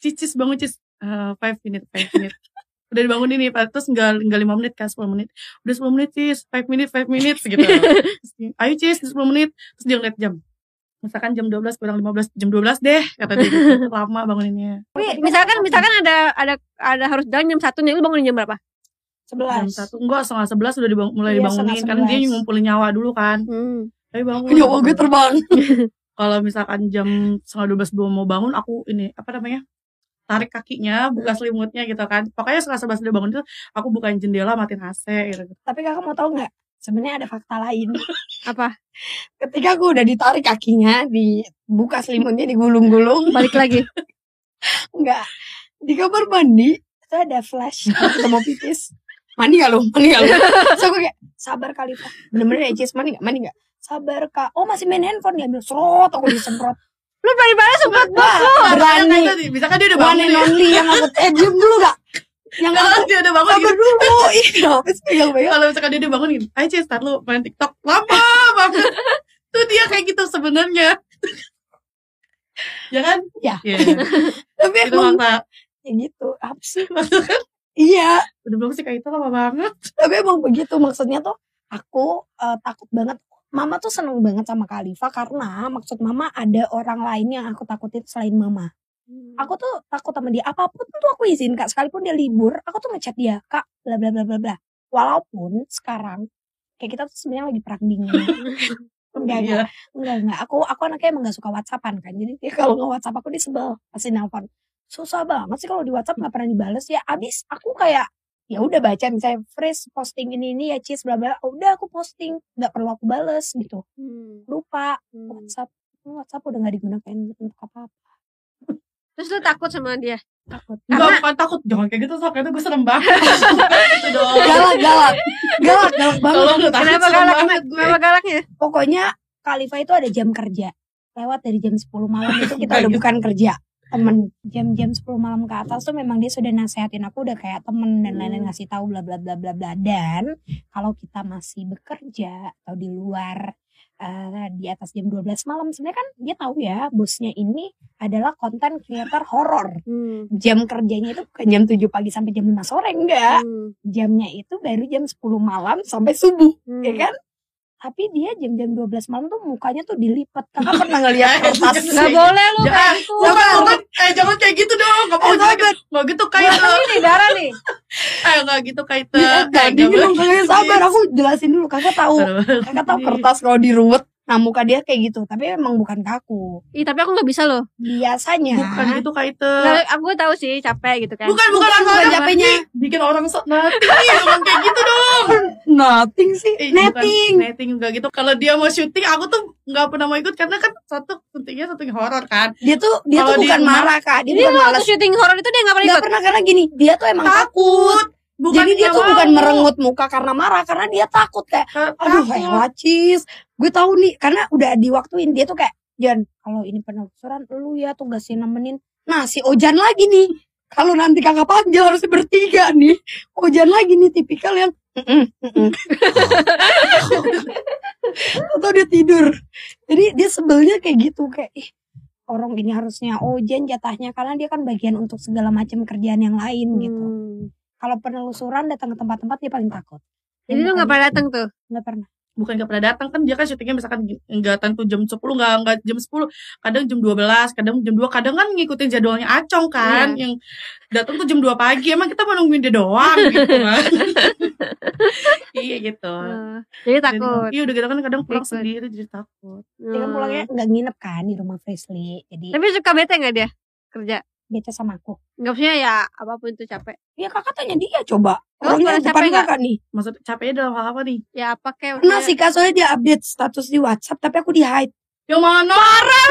Speaker 4: Cicis bangun cis. Eh, five minute, five minute. Udah dibangunin nih, Pak. terus enggak enggak 5 menit kan 10 menit. Udah 10 menit cis, 5 minute, 5 minutes gitu. Terus Ayo cis, 10 menit. Terus dia ngeliat jam. Misalkan jam 12 kurang 15, jam 12 deh kata dia gitu. Lama banguninnya.
Speaker 3: Tapi misalkan misalkan ada ada ada harus jalan jam satu nih, lu bangunin jam berapa?
Speaker 2: Sebelas.
Speaker 4: 1. Enggak, setengah 11 udah dibang- mulai
Speaker 2: Iya,
Speaker 4: dibangunin kan dia
Speaker 2: 11.
Speaker 4: ngumpulin nyawa dulu kan.
Speaker 3: Hmm.
Speaker 4: Ayo bangun.
Speaker 2: Nyawa gue terbang.
Speaker 4: Kalau misalkan jam setengah 12 belum mau bangun, aku ini apa namanya? tarik kakinya, buka selimutnya gitu kan. Pokoknya setengah 11 udah bangun itu, aku bukain jendela, matiin AC gitu.
Speaker 2: Tapi kakak mau tahu nggak? Sebenarnya ada fakta lain.
Speaker 3: Apa?
Speaker 2: Ketika aku udah ditarik kakinya, dibuka selimutnya, digulung-gulung,
Speaker 3: Balik lagi.
Speaker 2: enggak. Di kamar mandi, itu ada flash. Kita mau pipis. Mandi gak lu? Mandi gak lu? So aku kayak, sabar kali Pak. Bener-bener ya mandi gak? Mandi gak? Sabar kak. Oh masih main handphone diambil serot aku disemprot.
Speaker 3: Lu balik-balik sempat
Speaker 2: Wah,
Speaker 4: Berani.
Speaker 2: berani.
Speaker 4: Tadi, misalkan dia udah
Speaker 2: One
Speaker 4: bangun
Speaker 2: and
Speaker 4: nih.
Speaker 2: only yang aku eh diem dulu gak? Yang
Speaker 4: Kalau dia udah bangun
Speaker 2: sabar
Speaker 4: gitu.
Speaker 2: dulu. Pegang-pegang?
Speaker 4: Kalau misalkan dia udah bangun gitu. Ayo Cis, start lu main TikTok. Lama banget. Tuh dia kayak gitu sebenarnya. ya kan?
Speaker 2: Ya.
Speaker 4: Iya.
Speaker 2: Tapi
Speaker 4: Itu
Speaker 2: emang
Speaker 4: fakta.
Speaker 2: kayak gitu. Apa sih?
Speaker 4: Maksudnya
Speaker 2: Iya.
Speaker 4: udah belum sih kayak itu lama banget.
Speaker 2: Tapi emang begitu maksudnya tuh aku eh, takut banget. Mama tuh seneng banget sama Khalifa karena maksud mama ada orang lain yang aku takutin selain mama. Aku tuh takut sama dia. Apa pun tuh aku izin kak. Sekalipun dia libur, aku tuh ngechat dia kak. Bla bla bla bla bla. Walaupun sekarang kayak kita tuh sebenarnya lagi perang dingin. enggak,
Speaker 4: Iya.
Speaker 2: enggak, enggak, enggak. Aku aku anaknya emang gak suka WhatsAppan kan. Jadi dia kalau nge WhatsApp aku dia sebel pasti nelpon. Susah banget sih kalau di WhatsApp nggak pernah dibales ya. Abis aku kayak ya udah baca misalnya Fresh posting ini ini ya Cis bla bla udah aku posting nggak perlu aku bales gitu
Speaker 3: Hmm.
Speaker 2: lupa
Speaker 3: Hmm.
Speaker 2: WhatsApp WhatsApp udah nggak digunakan untuk apa apa
Speaker 3: Terus lu takut sama dia.
Speaker 2: takut
Speaker 4: Enggak, bukan takut. Jangan kayak gitu, sok. Itu gue serem banget. gitu dong.
Speaker 2: galak galak galak galak banget
Speaker 4: lu takut
Speaker 3: Kenapa galak?
Speaker 4: banget gue.
Speaker 3: Kenapa galaknya?
Speaker 2: pokoknya Khalifa itu ada jam kerja lewat dari jam 10 malam itu kita udah bukan kerja temen jam-jam 10 malam ke atas tuh memang dia sudah nasehatin aku udah kayak temen dan lain-lain
Speaker 3: Hmm.
Speaker 2: ngasih tahu bla bla bla bla bla dan kalau kita masih bekerja atau di luar eh, di atas jam 12 malam sebenarnya kan dia tahu ya bosnya ini adalah konten creator horor
Speaker 3: Hmm.
Speaker 2: jam kerjanya itu bukan jam 7 pagi sampai jam 5 sore enggak
Speaker 3: Hmm.
Speaker 2: jamnya itu baru jam 10 malam sampai subuh
Speaker 3: Hmm.
Speaker 2: ya kan? Tapi dia jam-jam 12 malam tuh mukanya tuh dilipat. Kakak pernah ngeliat kertas?
Speaker 3: Gak boleh lu
Speaker 4: Jangan,
Speaker 3: kayak gitu.
Speaker 4: Bukan, bukan. Eh, jangan kayak gitu dong. Gak mau
Speaker 2: Eh,
Speaker 4: gitu. Gak gitu kayak itu.
Speaker 3: Ini darah nih.
Speaker 4: Eh, gak gitu kayak itu.
Speaker 2: Dingin
Speaker 4: gak
Speaker 2: dong, kakak sabar. Aku jelasin dulu. Kakak tahu,
Speaker 4: boleh.
Speaker 2: kakak tahu kertas kalau diruwet. Nah muka dia kayak gitu. Tapi emang bukan kaku.
Speaker 3: Ih, tapi aku gak bisa loh.
Speaker 2: Biasanya.
Speaker 4: Bukan gitu kayak itu.
Speaker 3: Nggak, aku tahu sih capek gitu kan.
Speaker 4: Bukan, bukan,
Speaker 2: bukan
Speaker 4: bukan.
Speaker 2: capeknya.
Speaker 4: Bikin orang sok nanti. Jangan kayak gitu dong.
Speaker 2: Nothing sih.
Speaker 4: Eh, bukan
Speaker 2: Netting.
Speaker 4: Netting enggak gitu. Kalau dia mau syuting, aku tuh nggak pernah mau ikut karena kan satu syutingnya syuting horor kan.
Speaker 2: Dia tuh dia
Speaker 4: Kalau
Speaker 2: tuh
Speaker 4: dia
Speaker 2: bukan marah kak. Dia
Speaker 3: Ini
Speaker 2: bukan
Speaker 3: waktu
Speaker 2: malas.
Speaker 3: syuting horor itu dia gak pernah
Speaker 2: Gak
Speaker 3: ikut.
Speaker 2: pernah karena gini. Dia tuh emang takut.
Speaker 4: Bukan
Speaker 2: Jadi dia tuh bukan merengut muka karena marah. Karena dia takut kayak.
Speaker 4: Ka-
Speaker 2: Aduh
Speaker 4: takut.
Speaker 2: kayak cis. Gue tahu nih. Karena udah diwaktuin. Dia tuh kayak. Jan kalau ini penelusuran lu ya tugasnya nemenin. Nah si Ojan lagi nih. Kalau nanti kakak panggil harus bertiga nih. Ojan lagi nih tipikal yang. Atau dia tidur. Jadi dia sebelnya kayak gitu. Kayak ih orang ini harusnya Ojan jatahnya. Karena dia kan bagian untuk segala macam kerjaan yang lain gitu. Kalau penelusuran datang ke tempat-tempat dia paling takut.
Speaker 3: Jadi lu gak pernah datang tuh.
Speaker 2: Nggak pernah.
Speaker 4: bukan nggak pernah datang kan dia kan syutingnya misalkan nggak tentu jam 10 nggak nggak jam 10 kadang jam 12 kadang jam 2 kadang kan ngikutin jadwalnya acong kan
Speaker 3: Iya.
Speaker 4: yang datang tuh jam 2 pagi emang kita mau nungguin dia doang gitu kan iya gitu
Speaker 3: Hmm. Jadi
Speaker 4: Dan-
Speaker 3: takut.
Speaker 4: iya udah gitu kan kadang pulang
Speaker 3: Ikut.
Speaker 4: sendiri jadi takut
Speaker 2: Dia kan pulangnya nggak nginep kan di rumah Frisley. Jadi
Speaker 3: Tapi suka bete gak dia kerja?
Speaker 2: Bete sama aku.
Speaker 3: Gak maksudnya ya apa pun itu capek.
Speaker 2: Ya kakak tanya dia coba.
Speaker 3: Kamu
Speaker 2: Orangnya
Speaker 3: pernah
Speaker 2: depan
Speaker 3: capek nggak?
Speaker 2: kakak nih.
Speaker 4: maksud capeknya dalam hal apa nih
Speaker 3: Ya apa kayak
Speaker 2: Pernah sih kak soalnya dia update status di WhatsApp tapi aku di hide.
Speaker 4: yang mana parah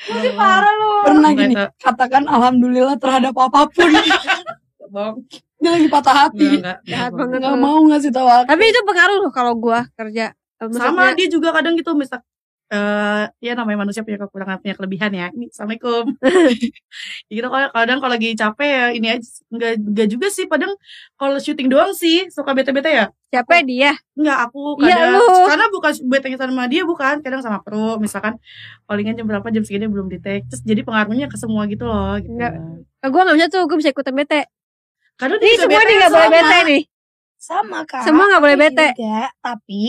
Speaker 3: Masih parah lu.
Speaker 2: Pernah gini. Katakan alhamdulillah terhadap apa pun.
Speaker 4: Bang,
Speaker 2: dia lagi patah hati.
Speaker 4: enggak,
Speaker 3: Jahat
Speaker 4: enggak.
Speaker 3: banget
Speaker 2: Nggak
Speaker 3: lu.
Speaker 2: mau ngasih tahu aku.
Speaker 3: Tapi itu pengaruh loh kalau gua kerja. Eh,
Speaker 4: sama
Speaker 3: maksudnya-
Speaker 4: dia juga kadang gitu misal eh ya namanya manusia punya kekurangan punya kelebihan ya ini assalamualaikum gitu kalau kadang kalau lagi capek ya ini aja nggak nggak juga sih padahal kalau syuting doang sih suka bete bete ya
Speaker 3: Siapa dia?
Speaker 4: nggak aku
Speaker 3: Iya,
Speaker 4: kadang
Speaker 3: lu.
Speaker 4: karena bukan bete sama dia bukan kadang sama kru misalkan callingan jam berapa jam segini belum di take terus jadi pengaruhnya ke semua gitu loh gitu
Speaker 3: Nggak. Eh, Gua gak bisa tuh, gua bisa ikutan bete.
Speaker 4: kadang
Speaker 3: Ini
Speaker 4: dia
Speaker 3: semua
Speaker 4: bete
Speaker 3: nih gak boleh bete nih.
Speaker 2: Sama kak.
Speaker 3: Semua nggak boleh
Speaker 2: Aku
Speaker 3: bete.
Speaker 2: Juga, tapi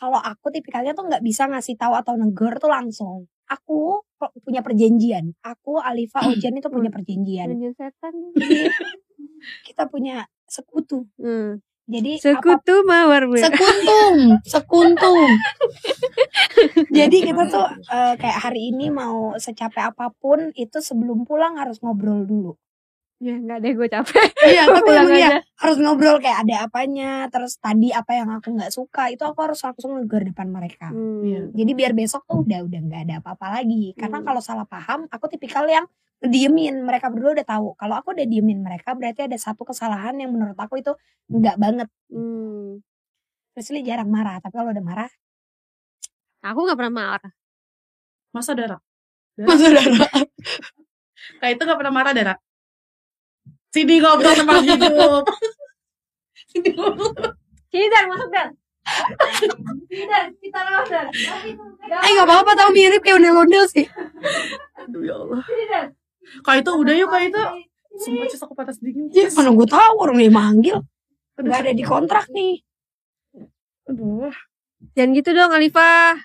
Speaker 2: kalau aku tipikalnya tuh nggak bisa ngasih tahu atau negor tuh langsung. Aku punya perjanjian. Aku Alifa Ojan itu punya perjanjian.
Speaker 3: Anjir setan.
Speaker 2: Kita punya sekutu.
Speaker 3: Hmm.
Speaker 2: Jadi apa
Speaker 3: Sekutu mawar gue.
Speaker 2: sekuntum sekuntum jadi kita tuh eh, kayak hari ini mau secapek apa pun itu sebelum pulang harus ngobrol dulu
Speaker 3: Ya enggak deh gue capek.
Speaker 2: iya emang iya
Speaker 3: aja.
Speaker 2: harus ngobrol kayak ada apanya terus tadi apa yang aku nggak suka itu aku harus langsung negur depan mereka
Speaker 3: Hmm.
Speaker 4: Iya.
Speaker 2: jadi biar besok tuh udah udah nggak ada apa-apa lagi karena
Speaker 3: Hmm.
Speaker 2: kalau salah paham aku tipikal yang diemin mereka berdua udah tahu kalau aku udah diemin mereka berarti ada satu kesalahan yang menurut aku itu nggak banget
Speaker 3: Hmm.
Speaker 2: terus Li jarang marah tapi kalau udah marah
Speaker 3: Aku gak pernah marah.
Speaker 4: masa darah
Speaker 2: mas saudara
Speaker 4: kayak itu gak pernah marah darah sini ngobrol teman hidup sini ngobrol
Speaker 3: Sini Dan, masuk Dan. Sini Dan, kita lewat Dan.
Speaker 2: Eh gak apa-apa tau mirip kayak ondel-ondel sih
Speaker 4: aduh ya Allah
Speaker 3: Sini Dan.
Speaker 4: kayak itu udah yuk kayak itu Sumpah Cis aku patah sedikit
Speaker 2: Ya
Speaker 4: Cis.
Speaker 2: mana gue tahu orang dia manggil Gak ada di kontrak nih
Speaker 4: Aduh
Speaker 3: Jangan gitu dong Alifa.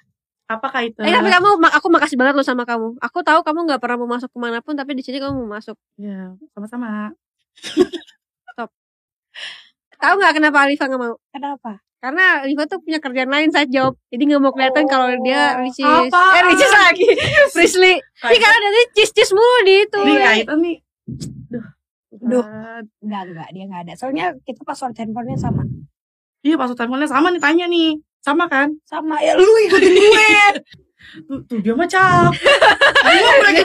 Speaker 4: Apa kah itu?
Speaker 3: Eh tapi kamu, aku makasih banget loh sama kamu. Aku tahu kamu gak pernah mau masuk ke mana pun, tapi di sini kamu mau masuk.
Speaker 4: Ya sama-sama
Speaker 3: Tahu nggak kenapa Alifa nggak mau?
Speaker 2: Kenapa?
Speaker 3: Karena Alifa tuh punya kerjaan lain side job, jadi nggak mau kelihatan
Speaker 2: Oh,
Speaker 3: kalau dia ricis.
Speaker 2: apa?
Speaker 3: Eh ricis lagi, Frisley. Ini karena dia cis cis mulu di itu.
Speaker 4: Ini kayak itu nih Duh
Speaker 2: Duh. Enggak, enggak, dia enggak ada. Soalnya kita password handphonenya sama.
Speaker 4: Iya password teleponnya sama nih tanya nih Sama kan?
Speaker 2: Sama, ya lu ikutin gue.
Speaker 4: Tuh, tuh dia mah cakep. Aduh, lagi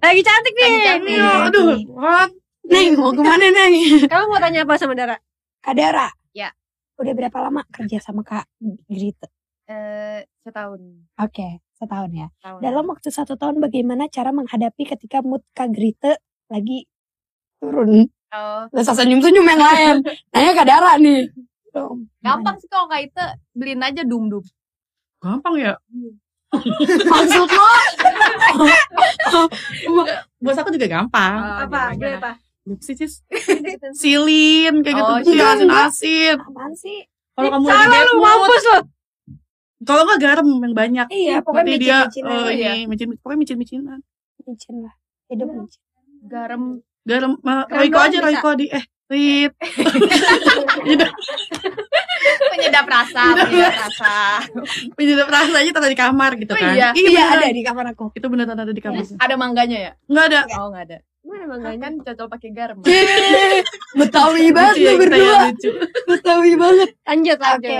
Speaker 3: Lagi cantik nih.
Speaker 1: Lagi cantik.
Speaker 4: Aduh, what?
Speaker 2: Neng mau ke mana Neng?
Speaker 3: Kamu mau tanya apa sama Dara?
Speaker 2: Kak Dara.
Speaker 1: Ya.
Speaker 2: Udah berapa lama kerja sama Kak Grita?
Speaker 1: Eh, setahun.
Speaker 2: Oke, setahun ya.
Speaker 1: Tahun.
Speaker 2: Dalam waktu satu tahun bagaimana cara menghadapi ketika mood Kak Grita lagi turun?
Speaker 1: Oh,
Speaker 2: Gak usah senyum-senyum yang lain. Nanya Kak Dara nih. Tuh,
Speaker 1: gampang sih kalau kayak itu beliin aja dum dum.
Speaker 4: Gampang ya.
Speaker 2: Maksud lo?
Speaker 4: Bos aku juga gampang.
Speaker 3: apa? Beli apa?
Speaker 4: Sih, Cis? Silin kayak gitu.
Speaker 1: Oh,
Speaker 4: Terus
Speaker 2: silin.
Speaker 4: asin-asin.
Speaker 2: Apaan sih?
Speaker 4: Kalau kamu lagi
Speaker 3: Salah lu, mampus lu.
Speaker 4: kalau nggak garam yang banyak.
Speaker 2: Iya, pokoknya
Speaker 4: Nanti dia
Speaker 2: micin-micinan.
Speaker 4: eh,
Speaker 1: Oh, iya.
Speaker 4: ini micin, pokoknya micin-micinan.
Speaker 2: Micin lah. Hidup micin.
Speaker 1: Garam.
Speaker 4: Garam, uh, Royco aja. Royco di eh Rit.
Speaker 1: Penyedap rasa, penyedap rasa.
Speaker 4: Penyedap rasa aja taruh di kamar gitu
Speaker 1: Oh,
Speaker 4: kan.
Speaker 1: iya.
Speaker 2: Iya
Speaker 4: beneran.
Speaker 2: ada di kamar aku.
Speaker 4: Itu beneran ada di kamar.
Speaker 1: Ada mangganya ya?
Speaker 4: Enggak ada.
Speaker 1: Oh, enggak ada.
Speaker 3: Mana mangganya?
Speaker 1: Kan cocok pakai garam.
Speaker 2: Yeay, Betawi banget
Speaker 4: Lucu ya,
Speaker 2: lu berdua. Betawi banget.
Speaker 3: Lanjut,
Speaker 2: Oke,
Speaker 3: lanjut.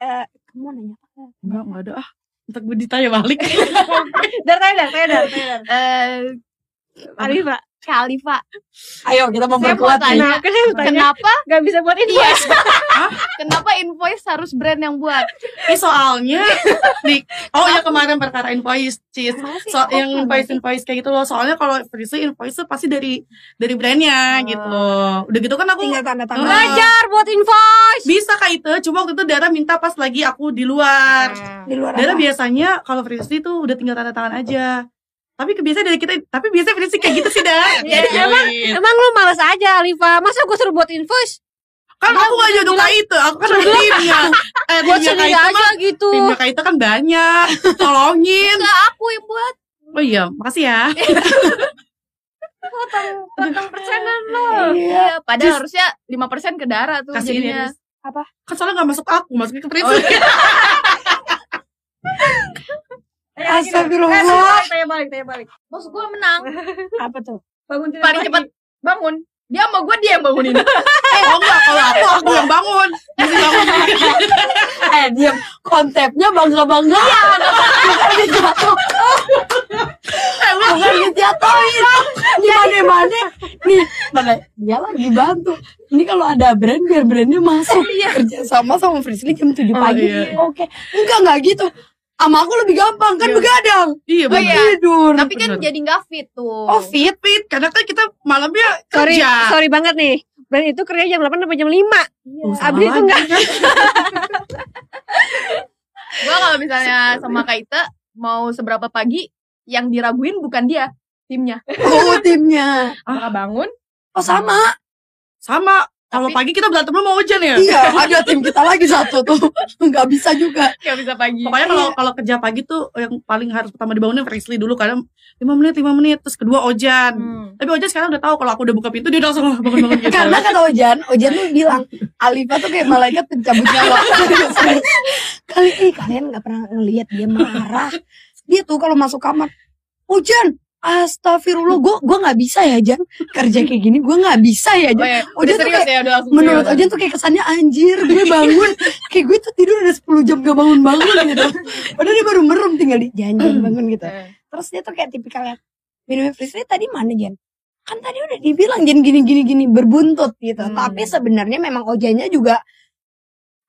Speaker 2: eh, kamu nanya apa?
Speaker 4: Enggak, enggak ada ah. Untuk gue ditanya balik.
Speaker 3: Dar, tanya, dar, tanya, dar, tanya, dar.
Speaker 1: Eh,
Speaker 3: Arif, Pak.
Speaker 1: Kali Pak.
Speaker 2: Ayo kita memperkuat
Speaker 1: tanya,
Speaker 3: Nah, saya tanya.
Speaker 1: kenapa?
Speaker 3: Gak bisa buat ini
Speaker 1: Iya.
Speaker 3: ya?
Speaker 1: Kenapa invoice harus brand yang buat?
Speaker 4: Eh soalnya nih, oh ya kemarin perkara invoice, Cis.
Speaker 2: Masih,
Speaker 4: So, yang invoice invoice kayak gitu loh. Soalnya kalau free invoice tuh pasti dari dari brandnya
Speaker 1: Oh.
Speaker 4: gitu loh. Udah gitu kan aku
Speaker 2: tinggal tanda tangan.
Speaker 4: Nah,
Speaker 3: Belajar buat invoice.
Speaker 4: bisa kak itu. Cuma waktu itu Dara minta pas lagi aku di luar.
Speaker 2: Di luar
Speaker 4: Dara
Speaker 2: apa?
Speaker 4: biasanya kalau free tuh udah tinggal tanda tangan aja. Tapi kebiasaan dari kita, tapi biasanya free kayak gitu sih Dar.
Speaker 3: Ya, emang, emang lu males aja, Alifa. Masa gue suruh buat invoice?
Speaker 4: kan aku gak jodoh kak itu, aku kan ada timnya. Eh,
Speaker 3: Buat sendiri aja gitu.
Speaker 4: timnya kak itu kan banyak. Tolongin.
Speaker 1: Enggak aku yang buat.
Speaker 4: Oh iya, makasih ya.
Speaker 3: Potong persenan lo.
Speaker 2: Iya.
Speaker 1: Iya, padahal harusnya 5% ke darah tuh
Speaker 4: Kasih ini
Speaker 1: jadinya.
Speaker 2: Apa?
Speaker 4: Kan soalnya gak masuk aku, masuknya ke Prince.
Speaker 1: Oh, iya.
Speaker 2: Astagfirullah.
Speaker 3: Tanya balik, tanya balik.
Speaker 1: Bos gua menang.
Speaker 2: Apa tuh?
Speaker 3: Bangun tidur
Speaker 1: Paling cepat bangun. Dia sama gua dia yang bangunin.
Speaker 4: oh enggak, kalau aku, aku yang bangun. Mesti bangun.
Speaker 2: Eh diam. Konsepnya bangga-bangga.
Speaker 1: Iya,
Speaker 2: Bukan dijatuh.
Speaker 4: Eh,
Speaker 2: Bukan dijatuhin. Gimana-mana. Nih, mana? Dia lagi bantu. Ini kalau ada brand, biar brandnya masuk. Kerja sama sama Frisly jam 7
Speaker 4: Oh,
Speaker 2: pagi.
Speaker 4: iya.
Speaker 2: Oke. Enggak, enggak gitu. Sama aku lebih gampang. Kan
Speaker 4: Iya.
Speaker 2: begadang.
Speaker 4: Iya,
Speaker 1: Oh, iya.
Speaker 2: Tidur.
Speaker 1: Tapi kan
Speaker 4: Bener.
Speaker 1: jadi nggak fit tuh.
Speaker 2: Oh, fit.
Speaker 4: fit. Karena kan kita malamnya
Speaker 3: Sorry,
Speaker 4: kerja.
Speaker 3: sorry banget nih. Brand itu kerja jam 8 sampai jam 5.
Speaker 2: Iya.
Speaker 3: Abis itu enggak.
Speaker 1: Gua kalau misalnya sama Kak Ita mau seberapa pagi yang diraguin bukan dia, timnya.
Speaker 2: Oh, timnya.
Speaker 1: Apakah bangun?
Speaker 2: Oh, sama.
Speaker 4: Sama. Kalau pagi kita berantem sama hujan ya.
Speaker 2: Iya, ada tim kita lagi satu tuh. Enggak bisa juga.
Speaker 1: Gak bisa pagi.
Speaker 4: Pokoknya kalau kalau kerja pagi tuh yang paling harus pertama dibangunin Frisley dulu karena 5 menit 5 menit terus kedua Ojan.
Speaker 1: Hmm.
Speaker 4: Tapi Ojan sekarang udah tahu kalau aku udah buka pintu dia udah langsung bangun-bangun gitu.
Speaker 2: Karena kata Ojan, Ojan tuh bilang Alifa tuh kayak malaikat pencabut nyawa. Kali ini kalian nggak pernah ngelihat dia marah. Dia tuh kalau masuk kamar, Ojan, astagfirullah, gue gua nggak bisa ya Jan kerja kayak gini, gue nggak bisa ya
Speaker 1: Oh,
Speaker 2: Jan.
Speaker 1: ya. Udah
Speaker 2: tuh
Speaker 1: serius
Speaker 2: kayak,
Speaker 1: ya, udah
Speaker 2: menurut. Ojan tuh kayak kesannya anjir, gue bangun, kayak gue tuh tidur udah 10 jam gak bangun bangun gitu. Padahal dia baru merem tinggal di janjian bangun gitu.
Speaker 1: Eh.
Speaker 2: Terus dia tuh kayak tipikalnya minum Frisly tadi mana Jan? Kan tadi udah dibilang Jan gini gini gini berbuntut gitu.
Speaker 1: Hmm.
Speaker 2: Tapi sebenarnya memang Ojannya juga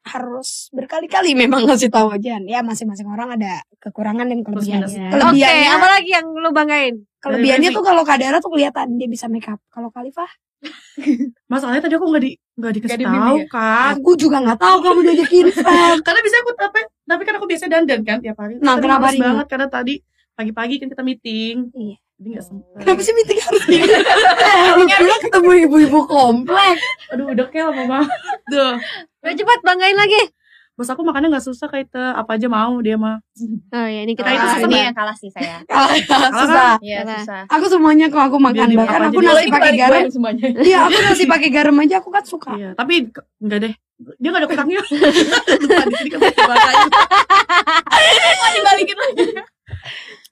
Speaker 2: harus berkali-kali memang ngasih tahu Ojan. Ya masing-masing orang ada kekurangan dan kelebihannya. Kelebihannya,
Speaker 3: apalagi yang lu banggain?
Speaker 2: kelebihannya tuh kalau Kadara tuh kelihatan dia bisa make up. Kalau Khalifah,
Speaker 4: Masalahnya tadi aku nggak di nggak dikasih tahu
Speaker 1: ya?
Speaker 4: kan.
Speaker 2: aku juga nggak tahu kamu diajakin fan.
Speaker 4: Karena bisa aku tapi tapi kan aku biasa dandan kan tiap hari.
Speaker 2: Nah,
Speaker 4: Tadi
Speaker 2: kenapa
Speaker 4: banget karena tadi pagi-pagi kan kita meeting.
Speaker 2: Iya.
Speaker 4: Jadi nggak sempet.
Speaker 2: Kenapa sih meeting harus gini? Lu ketemu ibu-ibu komplek.
Speaker 4: Aduh udah kel mama. Duh.
Speaker 3: Udah cepat banggain lagi.
Speaker 4: Bos aku makannya nggak susah kayak itu apa aja mau dia mah.
Speaker 3: Oh ya, ini kita
Speaker 1: Nah, itu
Speaker 3: kalah
Speaker 1: susah
Speaker 3: nih.
Speaker 1: yang kalah sih saya.
Speaker 2: Susah.
Speaker 1: Iya, susah.
Speaker 2: Aku semuanya kok aku makan
Speaker 4: Dia
Speaker 2: bahkan aku nasi pakai garam.
Speaker 1: semuanya.
Speaker 2: Iya, aku nasi pakai garam aja aku kan suka.
Speaker 4: Iya, tapi enggak deh. Dia enggak ada kurangnya. Lupa di sini kan bahasanya.
Speaker 1: Mau dibalikin lagi.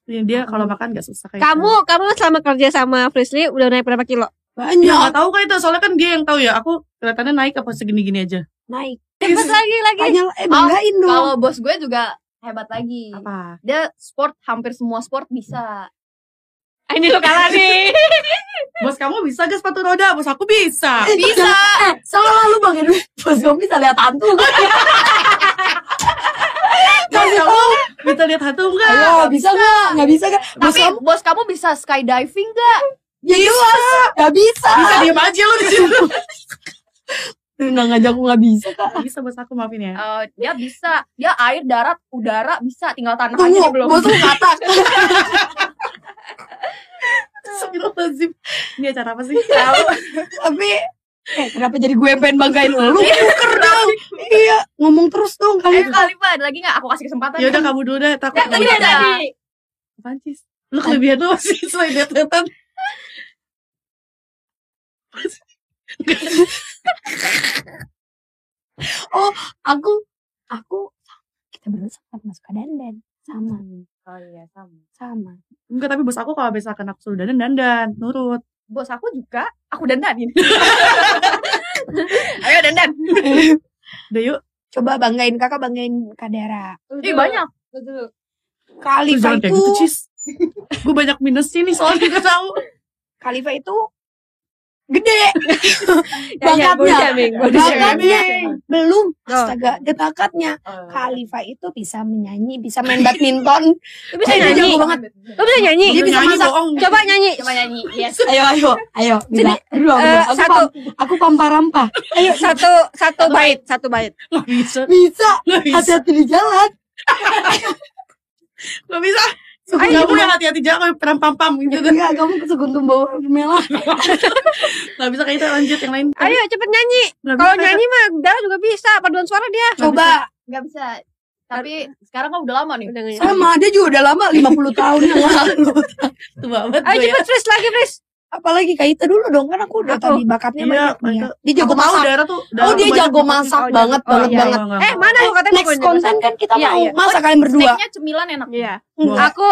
Speaker 4: Iya, dia kalau makan enggak susah kayak
Speaker 3: Kamu kamu selama kerja sama Frisly udah naik berapa kilo?
Speaker 2: Banyak
Speaker 4: Ya nggak tahu kan itu soalnya kan dia yang tahu ya. Aku kelihatannya naik apa segini-gini aja.
Speaker 2: Naik.
Speaker 3: Cepet lagi lagi.
Speaker 2: Tanya eh banggain dong.
Speaker 1: Kalau bos gue juga
Speaker 5: hebat lagi.
Speaker 4: Apa?
Speaker 5: Dia sport hampir semua sport bisa.
Speaker 3: Ah, Ini lo kalah nih.
Speaker 4: Bos kamu bisa gak sepatu roda? Bos aku bisa.
Speaker 5: Bisa.
Speaker 2: Eh, salah lu bang Edwin. Bos kamu bisa lihat hantu.
Speaker 4: Kamu bisa lihat hantu enggak?
Speaker 2: Ayo, bisa nggak? Nggak bisa kan? Bos
Speaker 5: Tapi
Speaker 2: kamu?
Speaker 5: bos kamu bisa skydiving gak?
Speaker 2: Ya jelas. Nggak bisa.
Speaker 4: Bisa diem aja lu di situ.
Speaker 2: Nggak ngajak aku nggak bisa kak.
Speaker 4: bisa bos aku maafin ya.
Speaker 5: Eh, dia bisa. Dia air, darat, udara bisa. Tinggal tanah aja
Speaker 2: Tunggu,
Speaker 5: dia belum.
Speaker 2: bos lu kata.
Speaker 4: Astagfirullahaladzim. Ini acara apa sih?
Speaker 2: Tapi Eh, kenapa jadi gue pengen banggain lu? Buker dong. Iya, ngomong terus dong kali.
Speaker 5: Eh, Kalifa, ada lagi gak? Aku kasih kesempatan.
Speaker 4: Ya udah kamu dulu deh. Takut
Speaker 5: Ya, tadi ada.
Speaker 4: Apaan sih? Lu kelebihan lu sih selain lihat-lihatan.
Speaker 2: Aku, aku, kita berdua sama suka dandan. Sama,
Speaker 5: Oh iya, sama.
Speaker 2: sama.
Speaker 4: Enggak, tapi bos aku kalau misalkan aku suruh dandan, dandan. Nurut.
Speaker 5: Bos aku juga, aku dandanin. Ayo dandan.
Speaker 4: Udah yuk.
Speaker 2: Coba banggain kakak, banggain Kadara.
Speaker 5: Ih, banyak.
Speaker 2: Khalifa
Speaker 4: Jangan kayak
Speaker 2: itu,
Speaker 4: gitu. Gue banyak minusnya nih soalnya gak tahu.
Speaker 2: Khalifa itu gede.
Speaker 3: Ya, ya,
Speaker 2: Bakatnya. Bakatnya
Speaker 3: shaming.
Speaker 2: belum.
Speaker 3: Oh.
Speaker 2: Astaga, dia bakatnya. Khalifa itu bisa menyanyi, bisa main badminton.
Speaker 3: Lu bisa nyanyi.
Speaker 2: jago banget.
Speaker 3: Lu bisa nyanyi.
Speaker 2: Dia bisa
Speaker 4: nyanyi
Speaker 2: masak.
Speaker 4: bohong.
Speaker 3: Coba nyanyi.
Speaker 5: Coba nyanyi. Yes.
Speaker 2: Ayo, ayo, ayo. Berdua.
Speaker 3: eh,
Speaker 2: Aku,
Speaker 3: satu.
Speaker 2: aku pampa-rampa.
Speaker 3: Ayo satu satu bait, satu bait.
Speaker 4: Bisa.
Speaker 2: Bisa. Hati-hati di jalan.
Speaker 4: Gak bisa.
Speaker 2: Ayo,
Speaker 4: Kamu yang hati-hati jangan kayak peram pam-pam gitu.
Speaker 2: Enggak, kamu keseguntum bawa merah.
Speaker 4: Gak bisa kayak itu lanjut yang lain.
Speaker 3: Ayo cepet nyanyi. Kalau nyanyi mah Dara juga bisa. Paduan suara dia.
Speaker 2: Coba.
Speaker 5: Gak bisa. Tapi sekarang kan udah lama nih.
Speaker 3: Udah
Speaker 2: Sama, dia juga udah lama 50 tahun yang lalu.
Speaker 4: Tua banget
Speaker 3: Ayo
Speaker 4: ya.
Speaker 3: cepet Fris lagi Fris.
Speaker 2: Apalagi kayak itu dulu dong, kan aku udah
Speaker 3: Aku.
Speaker 2: tadi bakatnya
Speaker 4: Iya,
Speaker 2: banyak nih. Dia jago
Speaker 4: tahu
Speaker 2: masak.
Speaker 4: daerah tuh.
Speaker 2: Oh,
Speaker 4: daerah
Speaker 2: dia
Speaker 4: banyak
Speaker 2: jago
Speaker 4: banget.
Speaker 2: masak
Speaker 3: Oh,
Speaker 2: banget,
Speaker 3: jago.
Speaker 2: banget,
Speaker 3: Oh, iya,
Speaker 2: banget.
Speaker 4: Enggak,
Speaker 3: Eh mana lu katanya
Speaker 2: Next konten kan kita
Speaker 3: Iya,
Speaker 2: mau
Speaker 3: iya.
Speaker 2: masak kalian berdua.
Speaker 5: Steaknya cemilan enak.
Speaker 3: Iya. Aku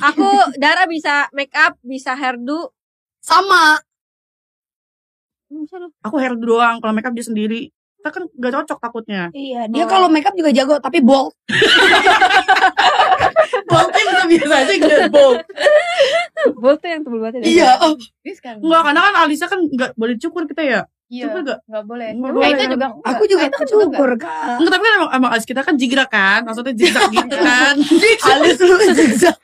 Speaker 3: aku Dara bisa make up, bisa hairdo.
Speaker 2: Sama.
Speaker 3: Bisa lu.
Speaker 4: Aku hair doang. Kalau makeup dia sendiri. Kita kan gak cocok takutnya.
Speaker 2: Iya, dia
Speaker 5: Oh.
Speaker 2: kalau makeup juga jago, tapi bold.
Speaker 4: Boltnya bisa biasa aja gitu. Bolt.
Speaker 3: Bolt tuh yang tebel banget ya.
Speaker 2: Iya. oh.
Speaker 5: Ini sekarang.
Speaker 4: Enggak, karena kan Alisa kan gak boleh cukur kita ya.
Speaker 5: Iya.
Speaker 4: Cukur gak?
Speaker 5: Gak boleh. Eh,
Speaker 4: boleh.
Speaker 5: itu juga.
Speaker 2: Aku juga
Speaker 5: itu
Speaker 2: cukur, Kak.
Speaker 4: Enggak, tapi kan emang, emang alis kita kan jigra kan. Maksudnya zigzag gitu kan.
Speaker 2: Alis lu zigzag.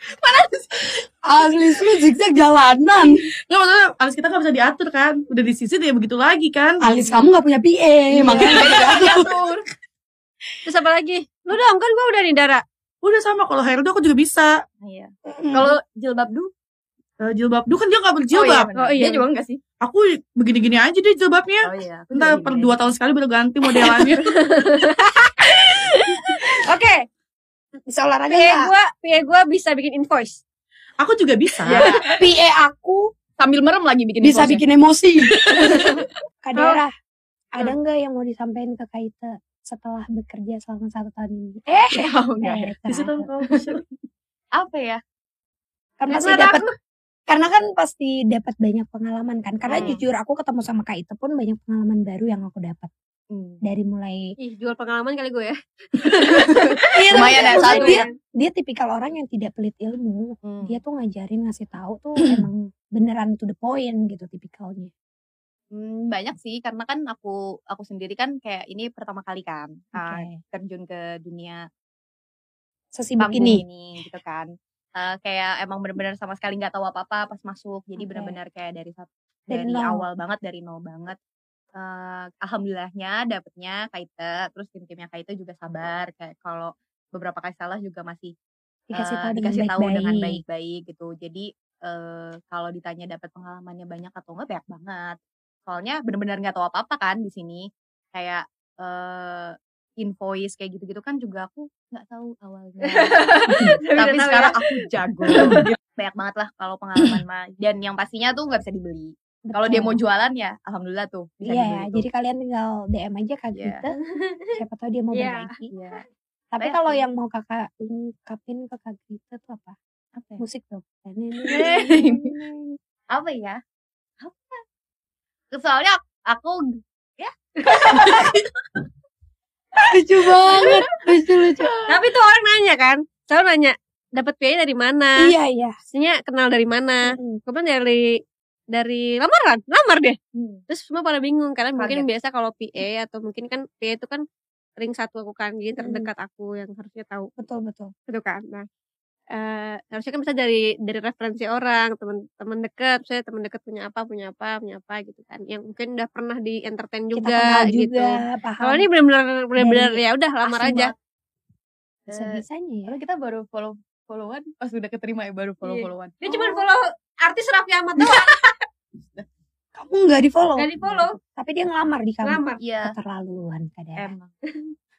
Speaker 2: Alis lu zigzag jalanan.
Speaker 4: Enggak, maksudnya alis kita gak bisa diatur kan. Udah disisit ya begitu lagi kan.
Speaker 2: Alis kamu gak punya PA, makanya
Speaker 5: Iya,
Speaker 2: gak diatur.
Speaker 5: diatur.
Speaker 3: Terus apa lagi? Lu dong kan gua udah nih Dara.
Speaker 4: Udah sama, kalau hairdo aku juga bisa.
Speaker 5: Iya.
Speaker 2: Hmm.
Speaker 5: Kalau jilbab du?
Speaker 4: Eh, jilbab. Duh kan dia gak
Speaker 5: Oh iya,
Speaker 4: berjilbab.
Speaker 3: Oh, iya.
Speaker 5: Dia juga enggak sih?
Speaker 4: Aku begini-gini aja deh jilbabnya.
Speaker 5: Oh iya. aku
Speaker 4: Entah per dua tahun sekali baru ganti modelannya.
Speaker 3: Oke,
Speaker 2: Bisa olahraga
Speaker 3: PA
Speaker 2: gak?
Speaker 3: gua, PA gua bisa bikin invoice.
Speaker 4: aku juga bisa.
Speaker 2: PA aku
Speaker 5: Sambil merem lagi bikin
Speaker 2: bisa bikin emosi. Kak Dara, ada nggak yang mau disampaikan ke Kaita setelah bekerja selama satu tahun ini? Eh,
Speaker 5: enggak.
Speaker 2: Kak.
Speaker 4: kalau bisa.
Speaker 5: Apa ya?
Speaker 2: kan pasti
Speaker 3: Karena
Speaker 2: dapat karena kan pasti dapat banyak pengalaman kan karena
Speaker 5: Hmm.
Speaker 2: jujur aku ketemu sama Kak Ita pun banyak pengalaman baru yang aku dapat
Speaker 5: Hmm.
Speaker 2: dari mulai
Speaker 3: Ih, jual pengalaman kali gue ya.
Speaker 2: Iya,
Speaker 5: Lumayan ya, satu
Speaker 2: dia
Speaker 5: ya.
Speaker 2: dia tipikal orang yang tidak pelit ilmu
Speaker 5: Hmm.
Speaker 2: dia tuh ngajarin ngasih tahu tuh emang beneran to the point gitu tipikalnya
Speaker 5: Hmm, banyak sih karena kan aku aku sendiri kan kayak ini pertama kali kan uh,
Speaker 2: Oke.
Speaker 5: terjun ke dunia
Speaker 2: sesibuk ini.
Speaker 5: ini gitu kan. Eh, kayak emang benar-benar sama sekali nggak tahu apa-apa pas masuk jadi
Speaker 2: Oke.
Speaker 5: benar-benar kayak dari
Speaker 2: Dari
Speaker 5: dari, awal banget dari nol banget Eh, alhamdulillahnya dapetnya Kaite terus tim-timnya Kaite juga sabar kayak kalau beberapa kali salah juga masih
Speaker 2: dikasih
Speaker 5: eh,
Speaker 2: tahu dengan
Speaker 5: dikasih tahu dengan
Speaker 2: baik-baik.
Speaker 5: gitu. Jadi eh, kalau ditanya dapat pengalamannya banyak atau enggak banyak banget soalnya benar-benar nggak tahu apa-apa kan di sini kayak eh invoice kayak gitu-gitu kan juga aku nggak tahu awalnya tapi
Speaker 3: tahu
Speaker 5: sekarang
Speaker 3: ya.
Speaker 5: aku jago banyak banget lah kalau pengalaman mah dan yang pastinya tuh nggak bisa dibeli kalau dia mau jualan ya alhamdulillah tuh bisa
Speaker 2: iya
Speaker 5: dibeli tuh.
Speaker 2: jadi kalian tinggal DM aja Kak
Speaker 5: Iya.
Speaker 2: Gita siapa tahu dia mau
Speaker 3: Iya.
Speaker 2: berbagi
Speaker 5: Iya.
Speaker 2: tapi kalau yang mau kakak ungkapin ke Kak Gita tuh apa
Speaker 5: apa ya?
Speaker 2: musik tuh
Speaker 5: apa ya soalnya aku ya
Speaker 2: lucu banget lucu lucu
Speaker 3: Tapi tuh orang nanya kan, selalu nanya dapat PA dari mana?
Speaker 2: iya iya
Speaker 3: Maksudnya kenal dari mana?
Speaker 2: Mm.
Speaker 3: Gue bilang dari dari lamaran, lamar deh.
Speaker 5: Hmm.
Speaker 3: Terus semua pada bingung karena mungkin biasa kalau PA atau mungkin kan PA itu kan ring satu aku kan, jadi terdekat aku yang harusnya tahu
Speaker 2: betul betul
Speaker 3: gitu kan. Nah, eh harusnya kan bisa dari dari referensi orang, teman-teman dekat, saya teman dekat punya apa, punya apa, punya apa gitu kan. Yang mungkin udah pernah di entertain
Speaker 2: kita
Speaker 3: juga gitu.
Speaker 2: juga paham
Speaker 3: Kalau ini benar-benar benar-benar
Speaker 2: Dari
Speaker 3: ya udah lamar aja.
Speaker 2: bisa
Speaker 5: Eh,
Speaker 2: bisanya ya
Speaker 5: kita baru follow followan pas udah keterima ya baru follow followan.
Speaker 3: Dia cuma follow artis Raffi Ahmad doang,
Speaker 2: kamu nggak di follow
Speaker 3: gak di follow.
Speaker 2: tapi dia ngelamar di kamu
Speaker 3: Lamar.
Speaker 5: Iya.
Speaker 2: keterlaluan kadang
Speaker 5: Emang.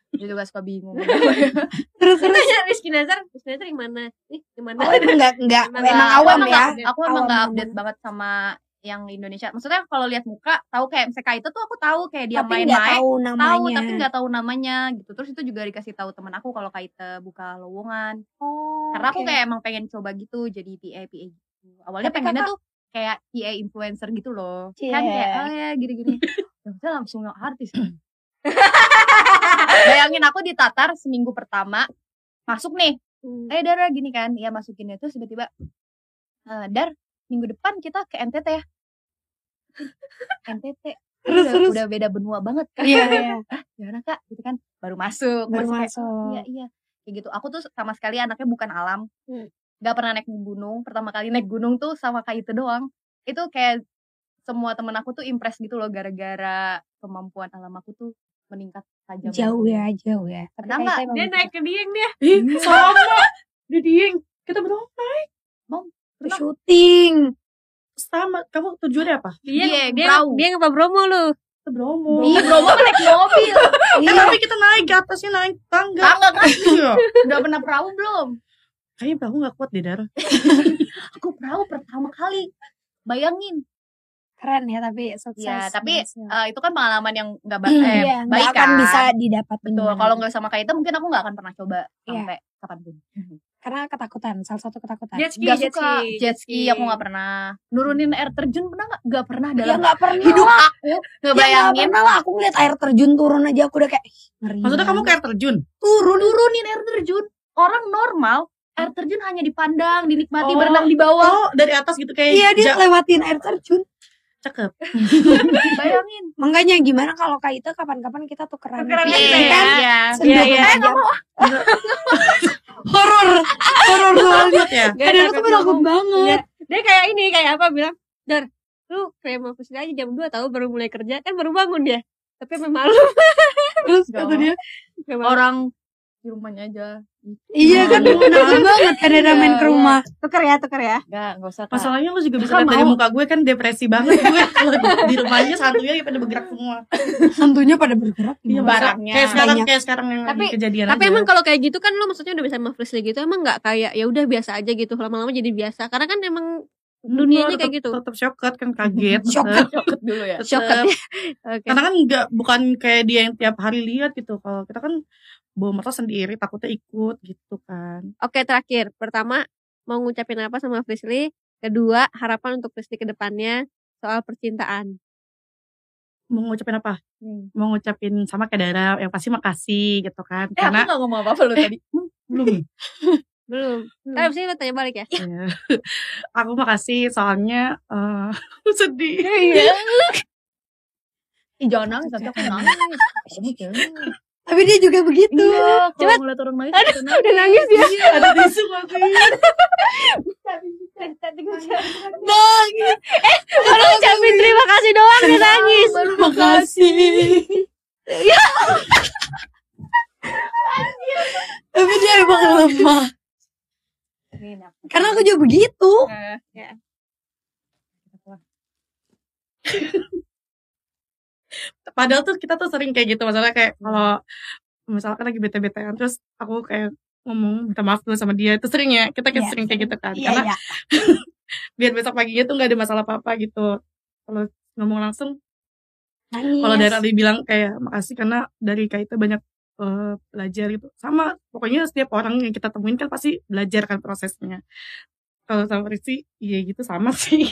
Speaker 5: Dia juga suka bingung.
Speaker 2: terus terus
Speaker 3: tanya Rizky Nazar, Rizky Nazar yang mana? Nih, yang mana?
Speaker 2: oh emang nggak nggak
Speaker 3: Emang
Speaker 2: emang
Speaker 3: nggak-
Speaker 2: awam
Speaker 5: emang
Speaker 2: ya
Speaker 5: aku emang
Speaker 2: Awam,
Speaker 5: gak
Speaker 2: awam.
Speaker 5: update banget sama yang Indonesia. Maksudnya kalau lihat muka tahu kayak misalnya itu tuh aku tahu kayak dia main-main.
Speaker 2: tahu
Speaker 5: Tahu
Speaker 2: namanya
Speaker 5: tapi nggak tahu namanya gitu. Terus itu juga dikasih tahu teman aku kalau Kaita buka lowongan.
Speaker 2: oh,
Speaker 5: Karena aku kayak emang pengen coba gitu jadi PA PA gitu. Awalnya
Speaker 2: Tapi
Speaker 5: pengennya
Speaker 2: kakak-
Speaker 5: tuh kayak PA influencer gitu loh.
Speaker 2: Cie.
Speaker 5: Kan kayak oh ya gini-gini. Terus langsung yang artis. Bayangin aku ditatar seminggu pertama masuk nih.
Speaker 3: Hmm.
Speaker 5: eh Dar gini kan. Ya masukinnya terus tiba-tiba "Eh, Dar minggu depan kita ke NTT ya. NTT
Speaker 2: Terus,
Speaker 5: udah,
Speaker 2: terus.
Speaker 5: udah beda benua banget kan.
Speaker 2: Iya iya.
Speaker 5: Gimana kak gitu kan. Baru masuk
Speaker 2: baru
Speaker 5: kayak,
Speaker 2: masuk.
Speaker 5: Iya iya. Kayak gitu. Aku tuh sama sekali anaknya bukan alam.
Speaker 3: Hmm.
Speaker 5: nggak pernah naik gunung. Pertama kali naik gunung tuh sama kayak itu doang. Itu kayak semua temen aku tuh impress gitu loh gara-gara kemampuan alam aku tuh meningkat tajam
Speaker 2: jauh ya jauh ya tapi emang
Speaker 3: Dia naik ke Dieng dia.
Speaker 4: Ih, sama. Di Dieng. Kita berdua
Speaker 2: Ke syuting
Speaker 4: sama. Kamu tujuannya apa?
Speaker 3: Dia
Speaker 5: perahu.
Speaker 3: dia apa Bromo lu?
Speaker 4: Ke Bromo.
Speaker 5: Ih, bro, gua naik mobil.
Speaker 4: Eh,
Speaker 2: iya
Speaker 4: tapi kita naik ke atasnya naik tangga.
Speaker 5: Tangga kan?
Speaker 4: Iya.
Speaker 5: Udah pernah perahu belum?
Speaker 4: Kayaknya aku gak kuat deh, Dar.
Speaker 5: Aku perahu pertama kali. Bayangin.
Speaker 2: Keren ya tapi sukses
Speaker 5: Ya, tapi eh, itu kan pengalaman yang nggak ba-
Speaker 2: Hmm,
Speaker 5: eh,
Speaker 2: iya,
Speaker 5: baik
Speaker 2: akan
Speaker 5: kan.
Speaker 2: bisa didapat
Speaker 5: Betul. Kalau nggak sama kayak itu mungkin aku nggak akan pernah coba
Speaker 2: Iya.
Speaker 5: sampai kapan pun.
Speaker 2: karena ketakutan salah satu ketakutan
Speaker 3: Jet ski,
Speaker 5: Gak
Speaker 3: jet
Speaker 5: suka
Speaker 3: ski.
Speaker 5: jet ski, aku nggak pernah. Nurunin air terjun pernah nggak? Nggak pernah
Speaker 2: ya
Speaker 5: dalam
Speaker 2: nggak pernah
Speaker 5: hidup
Speaker 2: lah.
Speaker 5: aku
Speaker 2: ya
Speaker 5: ngebayangin
Speaker 2: pernah lah aku ngeliat air terjun turun aja aku udah kayak "Ih, ngeri
Speaker 4: Maksudnya kamu
Speaker 2: banget."
Speaker 4: kayak terjun?
Speaker 5: turun nurunin air terjun. Orang normal air terjun hanya dipandang, dinikmati,
Speaker 4: Oh.
Speaker 5: berenang di bawah.
Speaker 4: Oh, dari atas gitu kayak
Speaker 2: iya dia
Speaker 4: ja-
Speaker 2: lewatin air terjun
Speaker 4: cakep.
Speaker 5: Bayangin.
Speaker 2: makanya gimana kalau kayak itu kapan-kapan kita tukeran
Speaker 3: Tukeran
Speaker 2: Iya,
Speaker 3: ya.
Speaker 5: Iya.
Speaker 2: Sedot
Speaker 3: Iya, iya.
Speaker 2: aja. horor horor soalnya
Speaker 4: ya.
Speaker 3: Dia
Speaker 2: kadang
Speaker 3: takut
Speaker 2: banget
Speaker 3: Dia kayak ini kayak apa bilang, "Dar, lu kayak mau ke sini aja jam 2 tahu baru mulai kerja kan baru bangun dia." Tapi memang malu.
Speaker 2: terus kata dia
Speaker 5: Orang di rumahnya aja.
Speaker 2: iya kan menakut banget kan ada main ke
Speaker 5: Iya,
Speaker 2: rumah
Speaker 3: tuker ya, tuker ya.
Speaker 5: Enggak, enggak usah. Kak.
Speaker 4: Masalahnya lu juga bisa lihat dari muka gue kan depresi banget gue. Kalau di- rumahnya santunya pada bergerak semua.
Speaker 2: hantunya pada bergerak
Speaker 4: Iya,
Speaker 5: Barangnya.
Speaker 4: Kayak sekarang
Speaker 2: Banyak.
Speaker 4: kayak sekarang yang
Speaker 3: Tapi-
Speaker 4: lagi kejadian
Speaker 3: Tapi
Speaker 4: aja.
Speaker 3: emang kalau kayak gitu kan lo maksudnya udah bisa freeze gitu emang nggak kayak ya udah biasa aja gitu lama-lama jadi biasa karena kan emang dunianya
Speaker 4: Tetep-
Speaker 3: kayak gitu.
Speaker 4: Tetep shocket kan kaget.
Speaker 2: Shocket.
Speaker 5: Shocket dulu ya.
Speaker 4: Tetep.
Speaker 3: Shocket ya. Oke.
Speaker 4: Karena kan nggak bukan kayak dia yang tiap hari lihat gitu. Kalau kita kan bawa motor sendiri takutnya ikut gitu kan.
Speaker 3: Oke terakhir pertama mau ngucapin apa sama Frisly kedua harapan untuk Frisly ke depannya soal percintaan
Speaker 4: Mau ngucapin apa?
Speaker 5: Hmm.
Speaker 4: Mau ngucapin sama kayak Dara yang pasti makasih gitu kan.
Speaker 5: Eh, aku
Speaker 4: Karena
Speaker 5: gak ngomong apa-apa lo tadi.
Speaker 4: belum
Speaker 3: belum kan abis ini lo tanya balik ya
Speaker 4: Ya. aku makasih soalnya eh sedih.
Speaker 3: iya
Speaker 5: Ih, jangan nangis, nanti aku nangis.
Speaker 2: Tapi dia juga begitu.
Speaker 5: Iya, kalau ngeliat orang nangis, kita nangis.
Speaker 3: udah nangis dia
Speaker 4: Ada tisu
Speaker 2: nangis.
Speaker 3: Baru ucapin terima kasih doang dia nangis.
Speaker 2: makasih. Tapi dia emang lemah. Karena aku juga begitu.
Speaker 5: Eh,
Speaker 4: Padahal tuh kita tuh sering kayak gitu masalah kayak kalau misalkan lagi bete-betean terus aku kayak ngomong minta maaf dulu sama dia itu sering ya kita kayak
Speaker 2: Iya,
Speaker 4: sering kayak gitu kan.
Speaker 2: Iya
Speaker 4: karena
Speaker 2: iya.
Speaker 4: biar besok paginya tuh nggak ada masalah apa-apa gitu. Kalau ngomong langsung
Speaker 2: nangis.
Speaker 4: kalau dari Ali bilang kayak makasih karena dari kayak itu banyak eh, belajar gitu. Sama pokoknya setiap orang yang kita temuin kan pasti belajar kan prosesnya. Kalau sama Rizky iya gitu sama sih.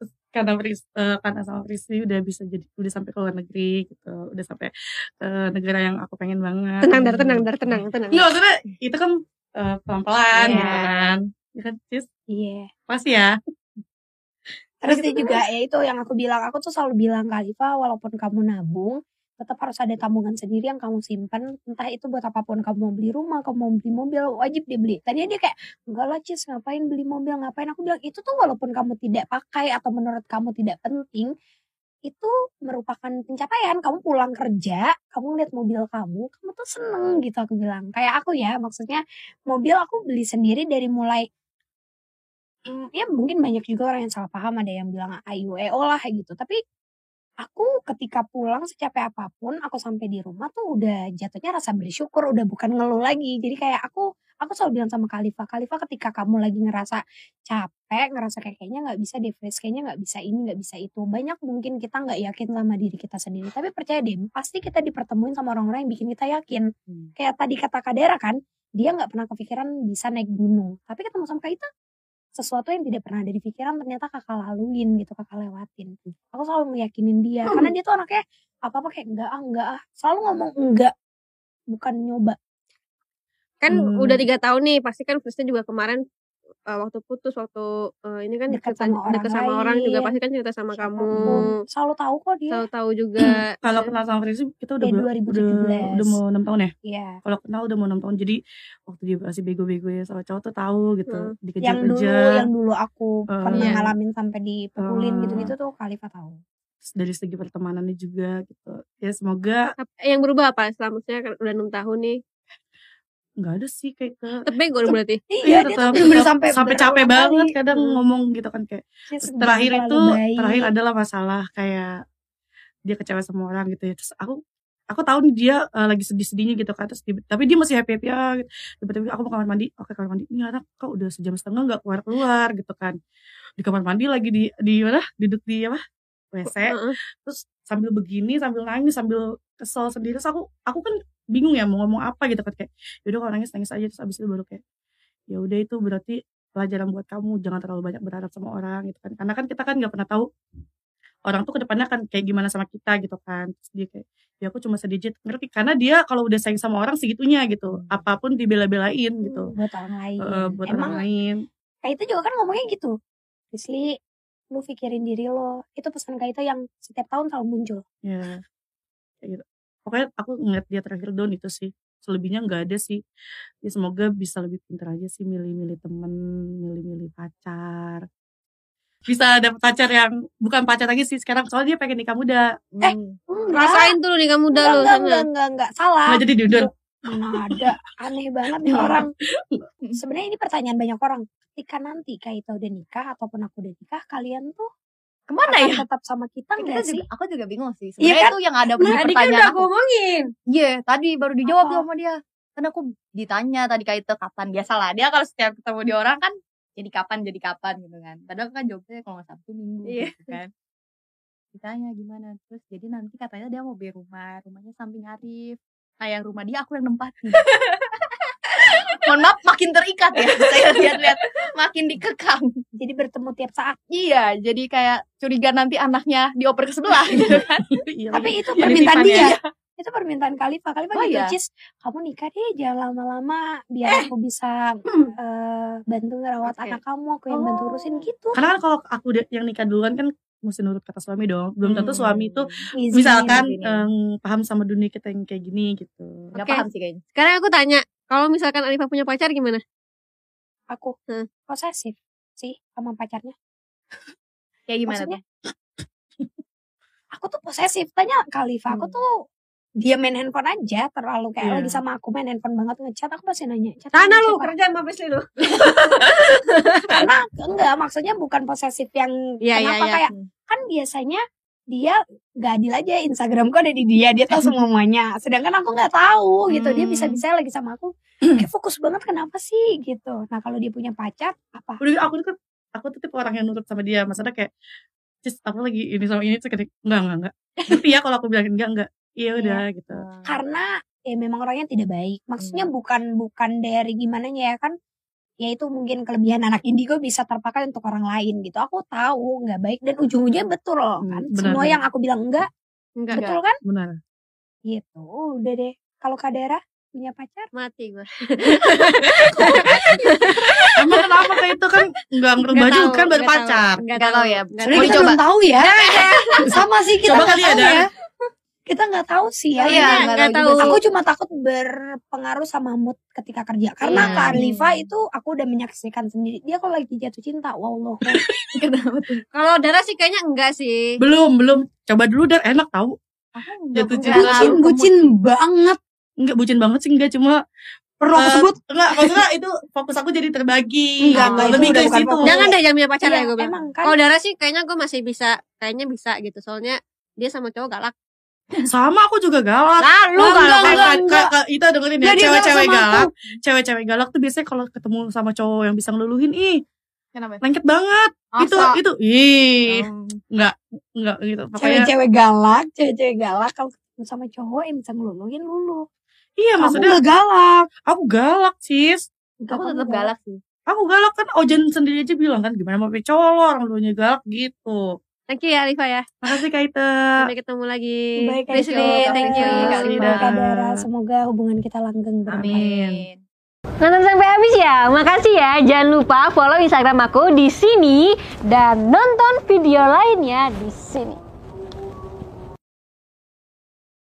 Speaker 4: Terus karena Pris, eh, karena sama Prisi udah bisa jadi udah sampai ke luar negeri gitu. Udah sampai ke negara yang aku pengen banget.
Speaker 3: Tenang dar tenang dar tenang tenang.
Speaker 4: Nggak, maksudnya itu kan eh, pelan-pelan
Speaker 5: Iya.
Speaker 4: gitu kan. Ya kan Cis?
Speaker 2: Iya.
Speaker 4: pasti ya.
Speaker 2: Terus dia juga ya itu yang aku bilang, aku tuh selalu bilang ke Alifa walaupun kamu nabung, tetap harus ada tabungan sendiri yang kamu simpan. Entah itu buat apa pun kamu mau beli rumah, kamu mau beli mobil, wajib dibeli. Tadinya dia kayak, enggak lah Cis ngapain beli mobil, ngapain. Aku bilang itu tuh walaupun kamu tidak pakai atau menurut kamu tidak penting, itu merupakan pencapaian. Kamu pulang kerja, kamu lihat mobil kamu, kamu tuh seneng gitu aku bilang. Kayak aku ya, maksudnya mobil aku beli sendiri dari mulai Hmm, ya mungkin banyak juga orang yang salah paham ada yang bilang AIUEO lah gitu tapi aku ketika pulang secapek apa pun aku sampai di rumah tuh udah jatuhnya rasa bersyukur udah bukan ngeluh lagi. Jadi kayak aku aku selalu bilang sama Kalifa Kalifa ketika kamu lagi ngerasa capek ngerasa kayak kayaknya nggak bisa Fris, kayaknya nggak bisa ini nggak bisa itu banyak mungkin kita nggak yakin sama diri kita sendiri. Tapi percaya deh pasti kita dipertemuin sama orang-orang yang bikin kita yakin.
Speaker 5: Hmm.
Speaker 2: kayak tadi kata Kadera kan dia nggak pernah kepikiran bisa naik gunung. Tapi ketemu sama Kaita sesuatu yang tidak pernah ada di pikiran ternyata kakak laluin gitu kakak lewatin. Aku selalu meyakinin dia karena dia tuh anaknya apa apa kayak enggak ah enggak ah. Selalu ngomong enggak. Bukan nyoba.
Speaker 3: Kan
Speaker 4: Hmm.
Speaker 3: udah tiga tahun nih pasti kan Kristen juga kemarin eh, waktu putus waktu eh, ini kan
Speaker 2: Dekat
Speaker 3: cerita-
Speaker 2: sama orang
Speaker 3: deket sama orang juga pasti kan cerita sama kamu.
Speaker 2: selalu tahu kok dia.
Speaker 3: Tahu tahu juga.
Speaker 4: Kalau kenal sama Prisi kita udah
Speaker 2: Ya,
Speaker 4: ber-
Speaker 2: 2017.
Speaker 4: udah udah mau enam tahun ya?
Speaker 2: Iya.
Speaker 4: Kalau kenal udah mau enam tahun jadi waktu dia masih bego-bego ya sama cowok tuh tahu gitu
Speaker 3: Hmm.
Speaker 2: yang dulu
Speaker 4: dikejar-kejar
Speaker 2: yang dulu aku
Speaker 4: Eh,
Speaker 2: pernah
Speaker 3: iya.
Speaker 2: ngalamin sampai dipukulin
Speaker 4: Eh.
Speaker 2: gitu-gitu tuh Kalifa tahu.
Speaker 4: Dari segi pertemanannya juga gitu. Ya semoga
Speaker 3: Ap- yang berubah apa? Maksudnya kan udah enam tahun nih
Speaker 4: nggak ada sih kayak ke
Speaker 3: tetep bego dong berarti
Speaker 2: iya dia tuh
Speaker 4: tetap- tetap
Speaker 2: sampai
Speaker 4: sampai capek
Speaker 2: kali.
Speaker 4: banget kadang
Speaker 3: Hmm.
Speaker 4: ngomong gitu kan kayak
Speaker 2: sebenarnya
Speaker 4: terakhir itu
Speaker 2: baik.
Speaker 4: terakhir adalah masalah kayak dia kecewa sama orang gitu ya terus aku aku tahu nih dia eh, lagi sedih-sedihnya gitu kan terus tiba- tapi dia masih happy happy ya gitu. tiba-tiba aku mau kamar mandi oke kamar mandi ini anak kok udah sejam setengah nggak keluar keluar gitu kan di kamar mandi lagi di di mana duduk di apa wc
Speaker 3: Heeh.
Speaker 4: terus sambil begini sambil nangis sambil kesel sendiri terus aku aku kan bingung ya mau ngomong apa gitu kan kayak yaudah kalau nangis nangis aja terus abis itu baru kayak ya udah itu berarti pelajaran buat kamu jangan terlalu banyak berharap sama orang gitu kan. Karena kan kita kan nggak pernah tahu orang tuh ke depannya kan kayak gimana sama kita gitu kan. Terus dia kayak ya aku cuma sedikit ngerti? Karena dia kalau udah sayang sama orang segitunya gitu apa pun dibela-belain gitu.
Speaker 2: Buat orang lain.
Speaker 4: Eh, buat
Speaker 2: emang
Speaker 4: orang lain.
Speaker 2: Kak itu juga kan ngomongnya gitu. Rizli, lu pikirin diri lo. Itu pesan Kak itu yang setiap tahun selalu muncul.
Speaker 4: ya kayak gitu pokoknya aku ngeliat dia terakhir down itu sih selebihnya nggak ada sih ya semoga bisa lebih pintar aja sih milih-milih temen milih-milih pacar bisa dapet pacar yang bukan pacar lagi sih sekarang soalnya dia pengen nikah muda
Speaker 2: Eh,
Speaker 5: Hmm.
Speaker 2: Enggak.
Speaker 3: rasain tuh nih kamu udah
Speaker 2: enggak,
Speaker 3: lu
Speaker 2: enggak, enggak, enggak, enggak, salah.
Speaker 4: nggak jadi diundur
Speaker 2: Mana ada. Aneh banget nih orang. Sebenarnya ini pertanyaan banyak orang. Ketika nanti Kak Ita udah nikah ataupun aku udah nikah, kalian tuh
Speaker 5: Ke
Speaker 2: mana
Speaker 5: ya?
Speaker 2: tetap sama kita
Speaker 5: juga,
Speaker 2: sih?
Speaker 5: aku juga bingung sih.
Speaker 2: Iya kan?
Speaker 5: itu yang ada
Speaker 3: tadi kan
Speaker 5: pertanyaan
Speaker 3: udah
Speaker 5: aku.
Speaker 3: ngomongin
Speaker 5: Iya, tadi baru dijawab
Speaker 2: Apa?
Speaker 5: tuh sama dia. Kan aku ditanya tadi kait itu kapan biasalah. Dia kalau setiap ketemu di orang kan jadi kapan jadi kapan gitu kan. Padahal kan jawabnya kalau nggak Sabtu Minggu
Speaker 3: Iya.
Speaker 5: gitu kan. Ditanya gimana terus jadi nanti katanya dia mau beli rumah, rumahnya samping Arif. Nah yang rumah dia aku yang nempatin. Mohon maaf makin terikat ya. Saya lihat-lihat makin dikekang.
Speaker 2: Jadi bertemu tiap saat.
Speaker 5: Iya, jadi kayak curiga nanti anaknya dioper ke sebelah gitu kan.
Speaker 4: Iya,
Speaker 2: Tapi
Speaker 4: lagi.
Speaker 2: itu permintaan
Speaker 4: tipan ya.
Speaker 2: dia. Itu permintaan Kalifa. Kalifa
Speaker 5: Oh,
Speaker 2: gitu,
Speaker 5: iya?
Speaker 2: Cis, kamu nikah deh jangan lama-lama biar aku bisa eh, bantu ngerawat
Speaker 5: Oke.
Speaker 2: anak kamu, aku yang bantu urusin
Speaker 5: Oh.
Speaker 2: gitu.
Speaker 4: karena kan kalau aku yang nikah duluan kan mesti nurut kata suami dong belum tentu
Speaker 5: Hmm.
Speaker 4: suami itu misalkan em, paham sama dunia kita yang kayak gini gitu
Speaker 5: Gak
Speaker 3: Oke.
Speaker 5: paham sih kayaknya.
Speaker 3: sekarang aku tanya kalau misalkan Alifa punya pacar gimana
Speaker 2: aku
Speaker 3: Hmm.
Speaker 2: posesif sih sama pacarnya.
Speaker 5: Kayak gimana
Speaker 2: Maksudnya,
Speaker 5: tuh?
Speaker 2: Aku tuh posesif. Tanya Kalifa, aku
Speaker 5: Hmm.
Speaker 2: tuh dia main handphone aja terlalu kayak
Speaker 4: Iya.
Speaker 2: lagi sama aku main handphone banget ngechat aku pasti nanya chat sama
Speaker 3: lu
Speaker 2: siapa?"
Speaker 3: kerja sama Prisli lu
Speaker 2: karena enggak maksudnya bukan posesif yang
Speaker 3: Iya, iya,
Speaker 2: kenapa
Speaker 3: iya.
Speaker 2: kayak kan biasanya dia gak adil aja Instagramku ada di dia dia tahu semuanya. Sedangkan aku nggak tahu gitu. Dia
Speaker 5: Hmm.
Speaker 2: bisa bisa lagi sama aku kayak fokus banget kenapa sih? Gitu. Nah kalau dia punya pacar apa?
Speaker 4: Udah aku tuh aku tuh tipe orang yang nurut sama dia. Maksudnya kayak Cis aku lagi ini sama ini tuh kayak enggak enggak enggak tapi ya kalau aku bilang enggak enggak iya udah gitu.
Speaker 2: Karena ya memang orangnya tidak baik. Maksudnya
Speaker 5: Hmm.
Speaker 2: bukan bukan dari gimana ya kan ya itu mungkin kelebihan anak indigo bisa terpakai untuk orang lain gitu. Aku tahu nggak baik dan ujung-ujungnya betul loh
Speaker 4: Hmm,
Speaker 2: kan.
Speaker 4: benar,
Speaker 2: Semua
Speaker 4: benar.
Speaker 2: yang aku bilang enggak,
Speaker 3: Enggak,
Speaker 2: betul kan?
Speaker 4: Benar.
Speaker 2: Gitu. Udah deh. Kalau Kak Dara punya pacar?
Speaker 3: mati gue.
Speaker 4: Emang kenapa kayak itu kan nggak ngerubah juga kan baru pacar.
Speaker 3: Enggak
Speaker 5: Nggak tahu ya.
Speaker 3: Enggak
Speaker 2: Sebenarnya
Speaker 3: tahu.
Speaker 2: kita
Speaker 5: dicoba.
Speaker 2: belum tahu ya. Sama sih kita
Speaker 4: Coba kali ada.
Speaker 2: ya. Kita nggak tahu sih ya.
Speaker 5: Iya,
Speaker 3: Iya,
Speaker 5: nggak
Speaker 3: nggak
Speaker 5: tahu
Speaker 2: Aku cuma takut berpengaruh sama mood ketika kerja. Karena
Speaker 5: Iya.
Speaker 2: Kak Arlifa itu aku udah menyaksikan sendiri. Dia kalau lagi jatuh cinta, wallah.
Speaker 5: Kenapa tuh?
Speaker 3: Kalau darah sih kayaknya enggak sih.
Speaker 4: Belum, belum. Coba dulu dan enak tahu. Jatuh cinta.
Speaker 2: bucin, bucin banget.
Speaker 4: Enggak bucin banget sih enggak cuma
Speaker 2: Perlu aku
Speaker 4: Eh,
Speaker 2: sebut.
Speaker 4: Enggak, maksudnya itu fokus aku jadi terbagi.
Speaker 2: Enggak, enggak, itu
Speaker 4: lebih
Speaker 2: bukan
Speaker 4: situ.
Speaker 3: Jangan deh jangan punya pacar
Speaker 2: Iya,
Speaker 3: ya gue bilang.
Speaker 2: kan.
Speaker 3: Kalau darah sih kayaknya gue masih bisa, kayaknya bisa gitu. Soalnya dia sama cowok galak.
Speaker 4: Sama aku juga galak.
Speaker 3: Lah, lu
Speaker 2: Enggak,
Speaker 3: galak.
Speaker 2: enggak,
Speaker 4: Kayak-
Speaker 2: enggak.
Speaker 4: kayak itu dengerin ya, cewek-cewek galak. Cewek-cewek galak tuh biasanya kalau ketemu sama cowok yang bisa ngeluluhin, ih,
Speaker 5: Kenapa?
Speaker 4: lengket banget. Itu
Speaker 5: Masa?
Speaker 4: itu ih,
Speaker 5: Hmm.
Speaker 4: enggak enggak gitu. Pokoknya
Speaker 2: Cewek-cewek galak, cewek-cewek galak kalau ketemu sama cowok yang bisa ngeluluhin lulu.
Speaker 4: iya
Speaker 2: Kamu
Speaker 4: maksudnya
Speaker 2: nggak galak.
Speaker 4: aku galak, Sis.
Speaker 2: Enggak,
Speaker 5: Aku
Speaker 2: kamu
Speaker 5: tetap galak sih.
Speaker 4: Aku galak kan Ojan sendiri aja bilang kan gimana mau cowok orang dulunya galak gitu.
Speaker 3: Thank you ya Alifa ya.
Speaker 4: Makasih Kak Ita.
Speaker 3: Sampai ketemu lagi.
Speaker 2: Baik, Kak
Speaker 3: Priscili,
Speaker 2: Ita.
Speaker 3: thank you.
Speaker 2: Kak Dara. Semoga hubungan kita langgeng berdua.
Speaker 5: Amin.
Speaker 1: Nonton sampai habis ya. Makasih ya. Jangan lupa follow Instagram aku di sini dan nonton video lainnya di sini.